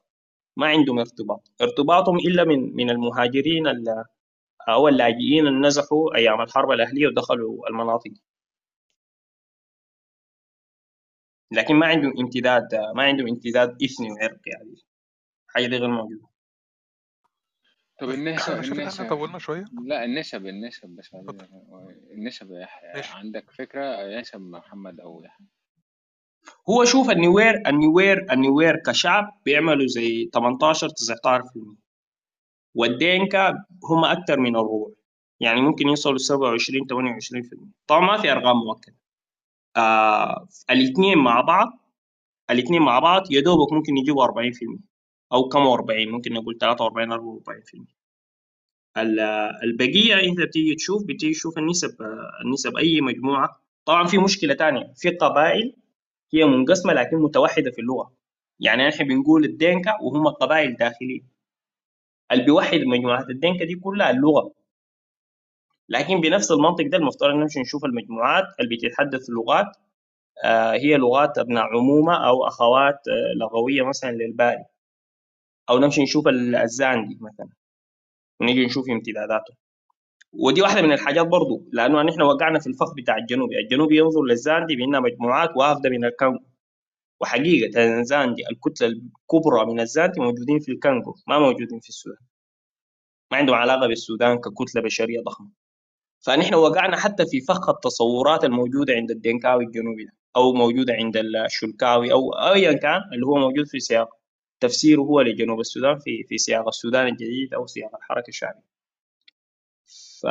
ما عندهم ارتباط. ارتباطهم إلا من من المهاجرين ال- أو اللاجئين اللي نزحوا أيام الحرب الأهلية ودخلوا المناطق. لكن ما عندهم امتداد ما عندهم امتداد إثني وعرقي يعني. حاجة دي غير موجوده طب طيب النسب. النسب طولنا شوية. لا النسب النسب بس النسب يا يحيى عندك فكرة؟ نسب محمد أو يحيى هو شوف النوير النوير النوير كشعب بيعملوا زي 18 19% والدينكا هم أكثر من الربع يعني ممكن يوصلوا 27 28% طبعا ما في أرقام مؤكدة. آه الاثنين مع بعض الاثنين مع بعض يا دوبك ممكن يجيبوا 40% أو كم 40 ممكن نقول 43 44% ال- البقية إنت بتيجي تشوف بتيجي تشوف النسب النسب أي مجموعة. طبعا في مشكلة تانية في قبائل هي منقسمة لكن متوحدة في اللغة. يعني نحن بنقول الدينكا وهم قبائل داخلية. اللي بيوحد مجموعات الدنكا دي كلها اللغة. لكن بنفس المنطق ده المفترض نمشي نشوف المجموعات اللي بتتحدث لغات آه، هي لغات أبناء عمومة أو أخوات آه، لغوية مثلا للباري أو نمشي نشوف ال- الزاندي مثلا. ونيجي نشوف امتداداته ودي واحدة من الحاجات برضو لأنه نحن وقعنا في الفخ بتاع الجنوبي، الجنوبي ينظر للزاندي بأنها مجموعات وافده من الكونغو. وحقيقة الزاندي الكتلة الكبرى من الزاندي موجودين في الكونغو ما موجودين في السودان. ما عندهم علاقة بالسودان ككتلة بشرية ضخمة. فنحن وقعنا حتى في فخ التصورات الموجودة عند الدنكاوي الجنوبي ده أو موجودة عند الشلكاوي أو ايا كان اللي هو موجود في سياق. تفسيره هو لجنوب السودان في في سياق السودان الجديد أو سياق الحركة الشعبية. ف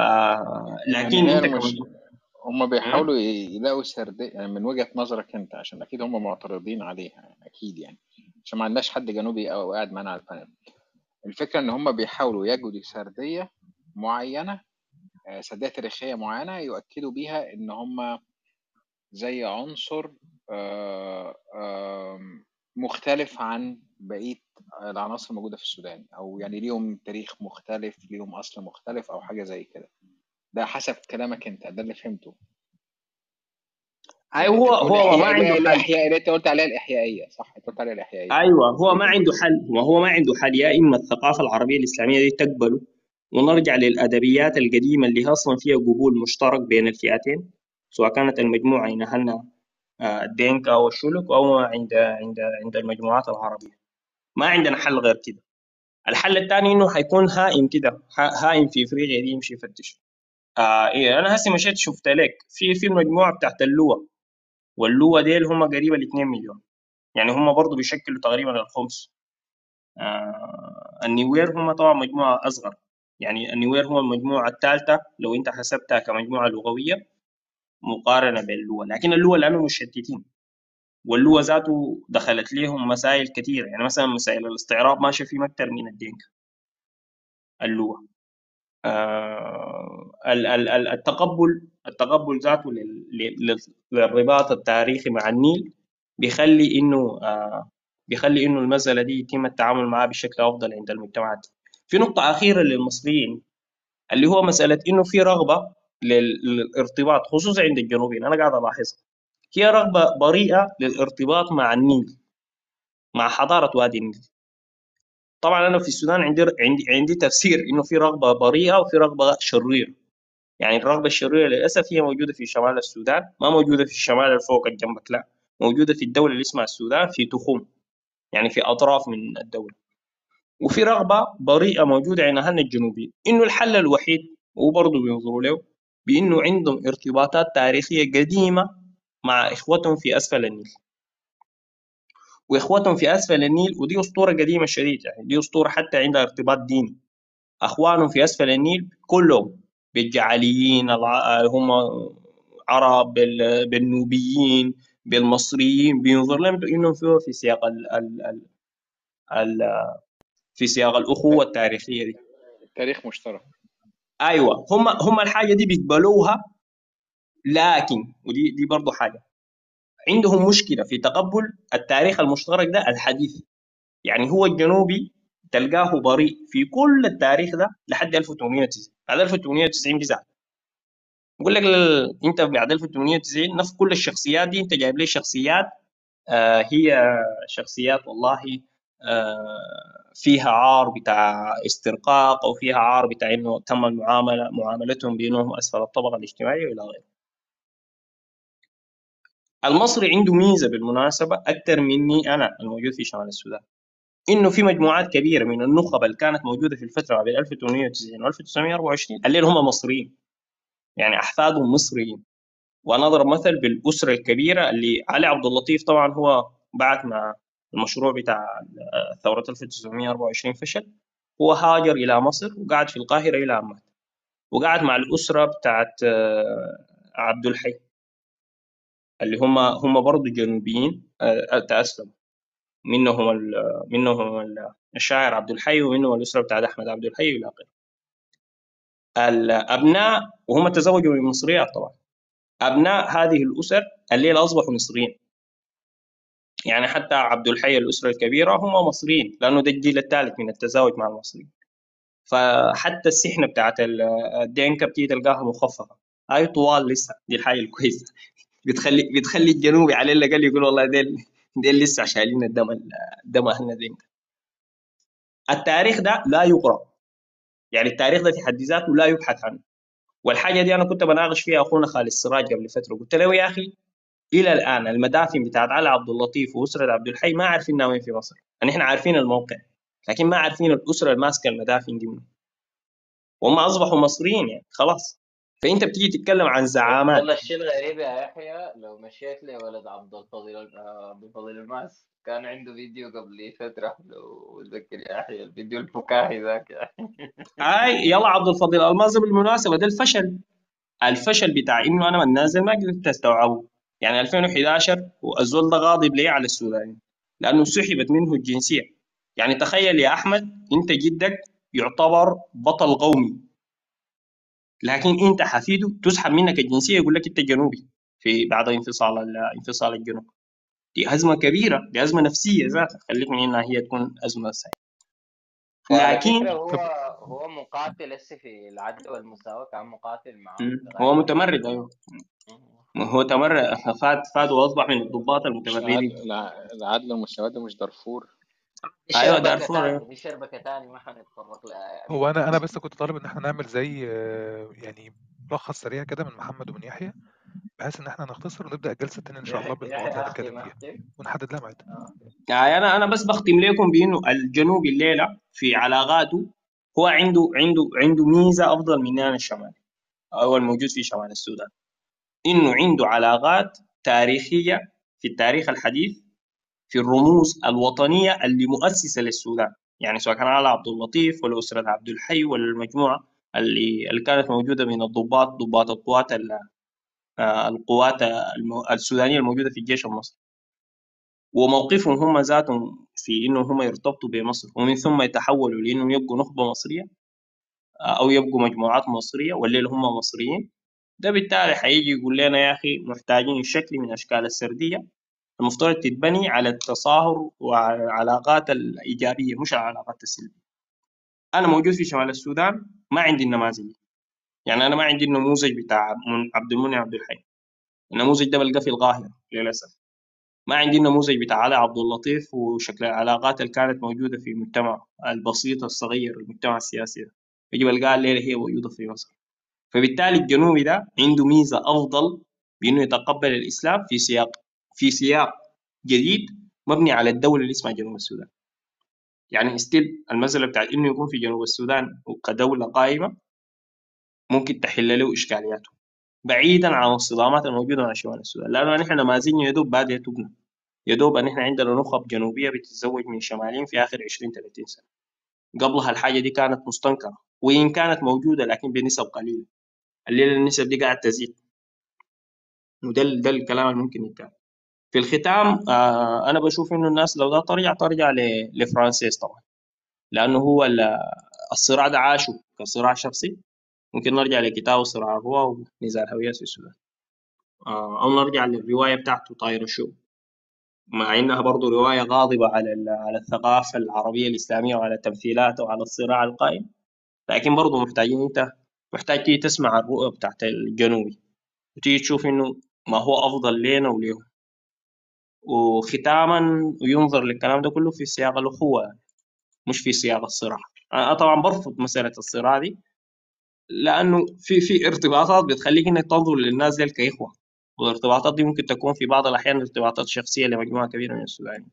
لكن يعني أنت هم بيحاولوا يلاقوا سردية يعني من وجهة نظرك أنت عشان أكيد هم معترضين عليها يعني أكيد يعني عشان ما عندناش حد جنوبي أو قاعد معانا على البانل الفكرة إن هم بيحاولوا يجدوا سردية معينة آه، سردية تاريخية معينة يؤكدوا بيها إن هم زي عنصر آه، مختلف عن بقية العناصر الموجودة في السودان أو يعني ليهم تاريخ مختلف ليهم أصل مختلف أو حاجة زي كده. ده حسب كلامك أنت ده اللي فهمته. أي أنت هو هو ما عنده حل. الإحياء اللي أنت قلت عليها الإحيائية صح؟ أنت قلت عليها الإحيائية. أيوه هو ما عنده حل. وهو ما عنده حل. يا إما الثقافة العربية الإسلامية دي تقبله ونرجع للأدبيات القديمة اللي أصلا فيها قبول مشترك بين الفئتين سواء كانت المجموعة هنا آه، الدينكا أو الشلك أو عند عند عند المجموعات العربية. ما عندنا حل غير كده. الحل الثاني إنه حيكون هائم كده ها- هائم في إفريقيا دي يمشي يفتش. آه إيه أنا هسه مشيت شفت لك. في في المجموعه بتاعت اللواء. واللواء ديل هم قريبا ل 2 مليون. يعني هم برضه بيشكلوا تقريبا الخمس. آه النيوير هم طبعا مجموعة أصغر. يعني النيوير هو المجموعة الثالثة لو أنت حسبتها كمجموعة لغوية مقارنة باللواء. لكن اللواء لأنه مشتتين. واللواء ذاته دخلت ليهم مسائل كثيره يعني مثلا مسائل الاستعراب ماشيه فيهم أكثر من الدينكا. اللواء. آه، ال- ال- ال- التقبل التقبل ذاته لل- لل- للرباط التاريخي مع النيل بيخلي إنه آه، بيخلي إنه المسألة دي يتم التعامل معها بشكل أفضل عند المجتمعات. في نقطة أخيرة للمصريين اللي هو مسألة إنه في رغبة لل- للارتباط خصوصا عند الجنوبيين أنا قاعد ألاحظها هي رغبة بريئة للارتباط مع النيل مع حضارة وادي النيل. طبعا أنا في السودان عندي عندي عندي تفسير إنه في رغبة بريئة وفي رغبة شريرة. يعني الرغبة الشريرة للأسف هي موجودة في شمال السودان ما موجودة في الشمال اللي فوق جنبك لا موجودة في الدولة اللي اسمها السودان في تخوم يعني في أطراف من الدولة وفي رغبة بريئة موجودة عند أهلنا الجنوبيين إنه الحل الوحيد وبرضه بينظروا له بإنه عندهم ارتباطات تاريخية قديمة مع إخوتهم في أسفل النيل وإخوتهم في أسفل النيل ودي أسطورة قديمة شديد يعني دي أسطورة حتى عندها ارتباط ديني. أخوانهم في أسفل النيل كلهم بالجعليين هم عرب بال- بالنوبيين بالمصريين بينظر لهم إنهم في في سياق ال ال ال ال في سياق الأخوة التاريخية دي. التاريخ مشترك. أيوه هم هم الحاجة دي بيقبلوها لكن ودي دي برضه حاجة عندهم مشكلة في تقبل التاريخ المشترك ده الحديث. يعني هو الجنوبي تلقاه بريء في كل التاريخ ده لحد 1890 بعد 1890 بيزعل بقول لك ال- انت بعد 1890 نفس كل الشخصيات دي انت جايب لي شخصيات آه هي شخصيات والله آه فيها عار بتاع استرقاق أو فيها عار بتاع إنه تم المعاملة معاملتهم بأنهم أسفل الطبقة الاجتماعية وإلى غيره. المصري عنده ميزة بالمناسبة أكثر مني أنا الموجود في شمال السودان. إنه في مجموعات كبيرة من النخب اللي كانت موجودة في الفترة ما بين 1890 و 1924 الليل هم مصريين. يعني أحفادهم مصريين. وأنا اضرب مثل بالأسرة الكبيرة اللي علي عبد اللطيف طبعا هو بعد ما المشروع بتاع ثورة 1924 فشل هو هاجر إلى مصر وقعد في القاهرة إلى ان مات. وقعد مع الأسرة بتاعت آه، عبد الحي. اللي هم هم برضه جنوبيين آه، تاسلموا منهم ال- منهم ال- الشاعر عبد الحي ومنهم الأسرة بتاعت أحمد عبد الحي إلى آخره. الأبناء وهم تزوجوا من مصريات طبعا. أبناء هذه الأسر الليلة أصبحوا مصريين. يعني حتى عبد الحي الأسرة الكبيرة هم مصريين لأنه ده الجيل الثالث من التزاوج مع المصريين. فحتى السحنه بتاعت ال- الدينكا بتيجي تلقاها مخففه هاي طوال لسه دي الحاجة الكويسة. بتخلي بتخلي الجنوبي على الاقل يقول والله ديل ديل لسه شايلين الدم الدم اهلنا دينكا التاريخ ده لا يقرأ. يعني التاريخ ده في حد ذاته لا يبحث عنه. والحاجة دي أنا كنت بناقش فيها أخونا خالد السراج قبل فترة. قلت له يا أخي إلى الآن المدافن بتاعت علي عبد اللطيف وأسرة عبد الحي ما عارفينها وين في مصر. يعني إحنا عارفين الموقع لكن ما عارفين الأسرة الماسكه المدافن دي منو. وهم أصبحوا مصريين يعني خلاص. فأنت بتيجي تتكلم عن زعامات. والله الشيء الغريب يا يحيى لو مشيت لولد عبد الفضيل آه، عبد الفضيل الماس كان عنده فيديو قبل فترة. لو تذكر يا يحيى الفيديو الفكاهي ذاك. هاي يلا عبد الفضيل المازي بالمناسبة ده الفشل. الفشل بتاع إنه أنا من نازل ما قدرت أستوعبه. يعني 2011 والزول ده غاضب ليه على السوداني لأنه سحبت منه الجنسية. يعني تخيل يا أحمد أنت جدك يعتبر بطل قومي. لكن انت حفيده تسحب منك الجنسية يقول لك انت جنوبي في بعد انفصال ال- انفصال الجنوب. دي أزمة كبيرة دي أزمة نفسية ذاتها. خليك من انها هي تكون أزمة. وعلى لكن هو هو مقاتل هسه في العدل والمساواة كان مقاتل. لغاية هو متمرد أيوه. هو تمرد فات فات وأصبح من الضباط المتمردين. العدل الع- العدل والمساواة ده مش دارفور. دي أيوه شربكة دارفور تاني أيوة. دي شربكة تاني ما حنتطرق لها يعني. هو أنا أنا بس كنت طالب إن إحنا نعمل زي آه، يعني ملخص سريع كده من محمد ومن يحيى بحيث إن إحنا نختصر ونبدأ الجلسه التانيه إن شاء الله يحيى بالنقط اللي هنتكلم فيها. ونحدد لها ميعاد. آه. يعني أنا أنا بس بختم لكم بإنه الجنوب الليلة في علاقاته هو عنده عنده عنده ميزة أفضل مننا الشمال أو الموجود في شمال السودان. إنه عنده علاقات تاريخية في التاريخ الحديث في الرموز الوطنية اللي مؤسسة للسودان. يعني سواء كان على عبد اللطيف ولا أسرة عبد الحي ولا المجموعة اللي اللي كانت موجودة من الضباط ضباط القوات ال- آه، القوات الم- السودانية الموجودة في الجيش المصري. وموقفهم هم ذاتهم في انه هم يرتبطوا بمصر ومن ثم يتحولوا لإنهم يبقوا نخبة مصرية آه، أو يبقوا مجموعات مصرية والليل هم مصريين. ده بالتالي حيجي يقول لنا يا أخي محتاجين شكل من أشكال السردية. المفترض تتبني على التصاهر وعلى العلاقات الإيجابية مش العلاقات السلبية. أنا موجود في شمال السودان ما عندي النماذج. دي. يعني أنا ما عندي النموذج بتاع عبد المنعم عبد الحي. النموذج ده بلقاه في القاهرة للأسف. ما عندي النموذج بتاع علي عبد اللطيف وشكل العلاقات اللي كانت موجودة في المجتمع البسيط الصغير المجتمع السياسي ده. يجي بلقاها الليلة هي موجودة في مصر. فبالتالي الجنوبي ده عنده ميزة أفضل بإنه يتقبل الإسلام في سياق في سياق جديد مبني على الدولة اللي اسمها جنوب السودان. يعني ستيل المسألة بتاعت إنه يكون في جنوب السودان كدولة قائمة ممكن تحل له إشكالياته. بعيدا عن الصدامات الموجودة مع شمال السودان. لأنه نحن نماذجنا يا دوب باديه تبنى. يا دوب ان إحنا عندنا نخب جنوبية بتتزوج من شماليين في آخر 20 30 سنة. قبلها الحاجة دي كانت مستنكرة. وإن كانت موجودة لكن بنسب قليلة. الليلة النسب دي قاعد تزيد. وده ده الكلام اللي ممكن يتقال. في الختام آه أنا بشوف إنه الناس لو ده ترجع ترجع لفرانسيس طبعا. لأنه هو ال- الصراع ده عاشه كصراع شخصي. ممكن نرجع لكتابه صراع الروى ونزال الهويات في السودان. آه أو نرجع للرواية بتاعته طاير الشوق مع إنها برضه رواية غاضبة على على الثقافة العربية الإسلامية وعلى تمثيلاته وعلى الصراع القائم. لكن برضه محتاجين أنت محتاج تيجي تسمع الرؤى بتاعت الجنوبي وتيجي تشوف إنه ما هو أفضل لنا وليهم. وختاما ينظر للكلام ده كله في سياق الأخوة مش في سياق الصراع. أنا طبعا برفض مسألة الصراع دي لأنه في في ارتباطات بتخليك إنك تنظر للناس دي كإخوة. والارتباطات دي ممكن تكون في بعض الأحيان ارتباطات شخصية لمجموعة كبيرة من السودانيين.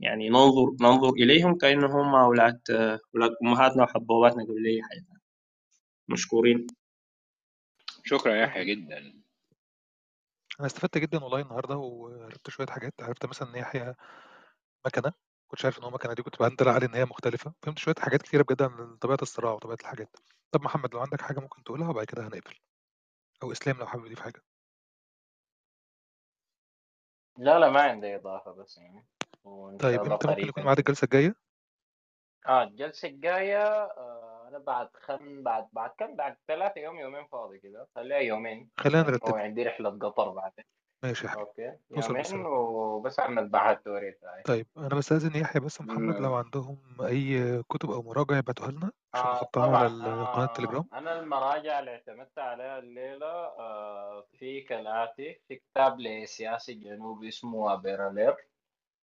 يعني ننظر ننظر إليهم كأنهم أولاد أولاد أمهاتنا وحبوباتنا قبل اي حاجة مشكورين. شكرا يا يحيى جدا. أنا استفدت جدا والله النهارده وعرفت شوية حاجات عرفت مثلا إن يحيى مكنة كنتش عارف إن هو مكنة دي كنت بندل على إن هي مختلفة فهمت شوية حاجات كتيرة بجد عن طبيعة الصراع وطبيعة الحاجات. طب محمد لو عندك حاجة ممكن تقولها وبعد كده هنقفل. أو إسلام لو حابب يضيف حاجة. لا لا ما عندي إضافة بس يعني. وإن شاء طيب الله أنت ممكن يكون قريبا ميعاد الجلسة الجاية؟ آه الجلسة الجاية آه أنا بعد خم بعد بعد كم؟ بعد ثلاثة يوم يومين فاضي كده. خليها يومين. خلينا نرتبها عندي رحلة قطر بعدين ماشي يا حبيبي. أوكي. يومين بالسلامة وبس أعمل بحث وريت. طيب أنا بستأذن يحيى بس محمد. لو عندهم أي كتب أو مراجع يبعتوها لنا عشان آه نحطها على طبعا. ال- قناة التليجرام. آه أنا المراجع اللي اعتمدت عليها الليلة آه في كالاتي في كتاب لسياسي جنوبي اسمه بيرالير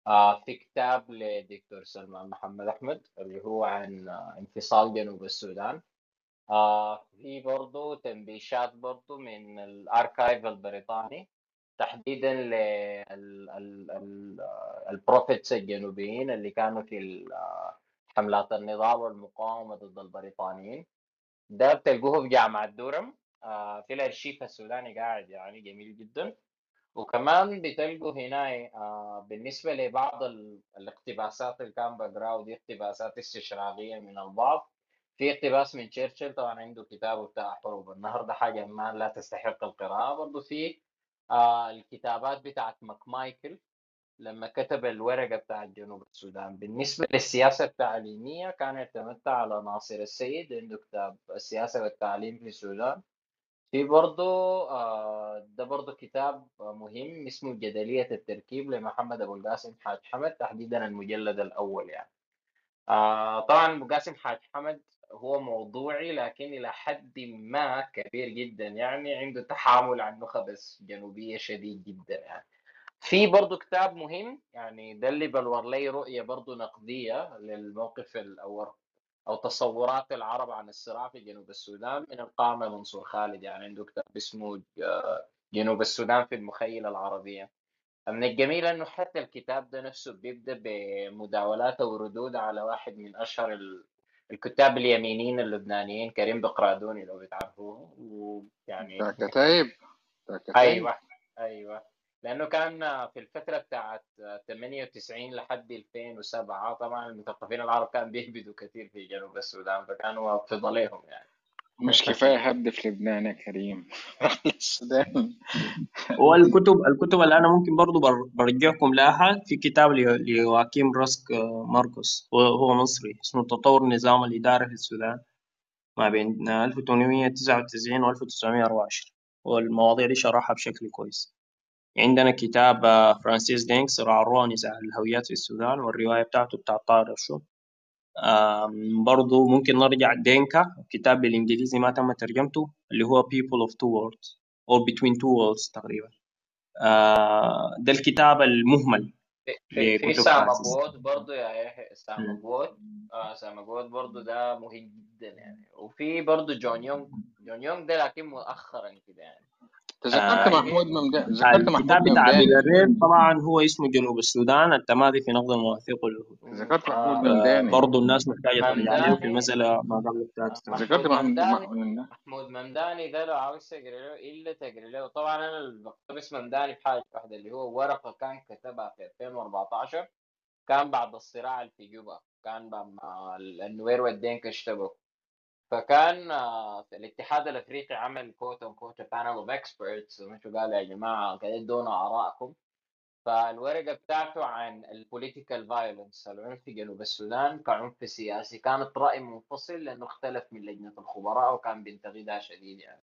آه في كتاب لدكتور سلمان محمد أحمد اللي هو عن آه، انفصال جنوب السودان. آه في برضو تنبيشات برضو من الأركايف البريطاني تحديدا للبروفيتس الجنوبيين اللي كانوا في حملات النضال والمقاومة ضد البريطانيين. ده بتلقوه في جامعة دورم. آه، في الأرشيف السوداني قاعد يعني جميل جدا. وكمان بتلقوا هنا آه، بالنسبة لبعض ال- الاقتباسات اللي كان بقراها دي اقتباسات استشراقية من البعض. في اقتباس من تشرشل طبعا عنده كتابه بتاع حروب. النهر ده حاجة ما لا تستحق القراءة. برضه في آه الكتابات بتاعت ماكمايكل لما كتب الورقة بتاعت جنوب السودان. بالنسبة للسياسة التعليمية كان اعتمدت على ناصر السيد عنده كتاب السياسة والتعليم في السودان. في برضه آه ده برضه كتاب مهم اسمه جدلية التركيب لمحمد أبو القاسم حاج حمد تحديدا المجلد الأول يعني. آه طبعا أبو قاسم حاج حمد هو موضوعي لكن إلى حد ما كبير جدا يعني عنده تحامل عن نخب الجنوبية شديد جدا يعني. في برضه كتاب مهم يعني ده اللي بلور لي رؤية برضه نقدية للموقف ال- أو أو تصورات العرب عن الصراع في جنوب السودان من القامة منصور خالد يعني عنده كتاب اسمه آه، جنوب السودان في المخيلة العربية. من الجميل أنه حتى الكتاب ده نفسه بيبدأ بمداولات أو ردود على واحد من أشهر ال- الكتاب اليمينيين اللبنانيين كريم بقرادوني لو بتعرفوه. ويعني كتايب. أيوه أيوه. لأنه كان في الفترة بتاعت 98 لحد 2007 طبعا المثقفين العرب كان بيهبدوا كثير في جنوب السودان فكانوا في ضليهم يعني. مش كفاية هبد في لبنان يا كريم. (laughs) راح للسودان والكتب الكتب اللي أنا ممكن برضو بر- برجعكم لها في كتاب لواكيم راسك آه، ماركوس. هو هو مصري اسمه تطور نظام الإدارة في السودان ما بين 1899 و 1924 والمواضيع دي شرحها بشكل كويس. عندنا كتاب آه، فرانسيس دينق صراع الرؤى نزاع الهويات في السودان والرواية بتاعته بتاع طارق الشو آم، برضو ممكن نرجع دينكا كتاب بالإنجليزي ما تم ترجمته اللي هو People of Two Worlds or Between Two Worlds تقريبا. آه، ده الكتاب المهمل في في في لكتب سام فرانسيس. ابوود برضه يا يحيى سام مم. آه سام برضه ده مهم جدا يعني. وفي برضه جون يونغ جون يونغ ده لكن مؤخرا كده يعني. تذكرت آه، محمود ممداني ذكرت محمود بتاع ممداني طبعا هو اسمه جنوب السودان التمادي في نقد المواثيق والعهود ذكرت محمود آه ممداني برضه الناس محتاجة ترجع له في المسألة ما قبل ذكرت محمود محمود ممداني محمود محمود ممداني ده لو عاوز تقري له إلا تقري له. طبعا أنا بقتبس ممداني في حاجة واحدة اللي هو ورقة كان كتبها في 2014 كان بعد الصراع اللي في جوبا. كان لما النوير والدينكا اشتبكوا فكان آه، الاتحاد الأفريقي عمل quote unquote panel of experts ومشوا قالوا يا جماعة كده ادونا آرائكم. فالورقة بتاعته عن ال political violence العنف في جنوب السودان كعنف سياسي. كانت رأي منفصل لأنه اختلف من لجنة الخبراء وكان بينتقدها شديد يعني.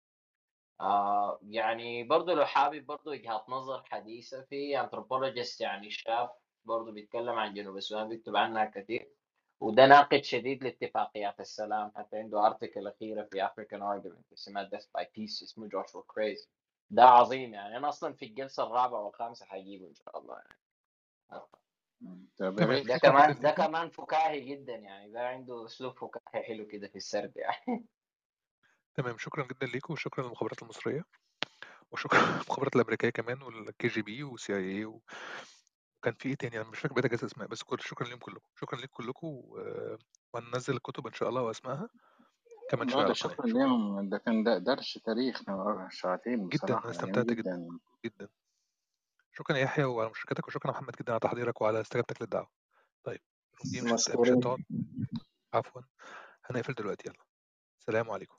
آه يعني برضه لو حابب برضه وجهات نظر حديثة في anthropologist يعني شاب برضه بيتكلم عن جنوب السودان بيكتب عنها كثير. وده ناقد شديد لاتفاقيات السلام. حتى عنده article أخيرة في African Arguments اسمها Death by Peace اسمه جوشوا كريز ده عظيم يعني. أنا أصلا في الجلسة الرابعة والخامسة حجيبه إن شاء الله يعني. ده كمان ده كمان فكاهي جدا يعني. ده عنده أسلوب فكاهي حلو كده في السرد يعني. تمام شكرا جدا ليكم وشكرا للمخابرات المصرية. وشكرا (laughs) للمخابرات الأمريكية كمان والكي جي بي والسي آي اي وكان في إيه تاني؟ أنا مش فاكر بقيت اجازة أسماء بس كل شكرا ليهم كلكم شكرا ليكم كلكم و- وهننزل الكتب إن شاء الله وأسمائها كمان شوية على شكرا ليهم ده كان درس تاريخ ساعتين جدا أنا بصراحة يعني استمتعت جدا جدا. جدا. شكرا يا يحيى وعلى مشاركتك وشكرا محمد جدا على تحضيرك وعلى استجابتك للدعوة. طيب مش هت... مش هتقعد عفوا. هنقفل دلوقتي يلا. سلام عليكم.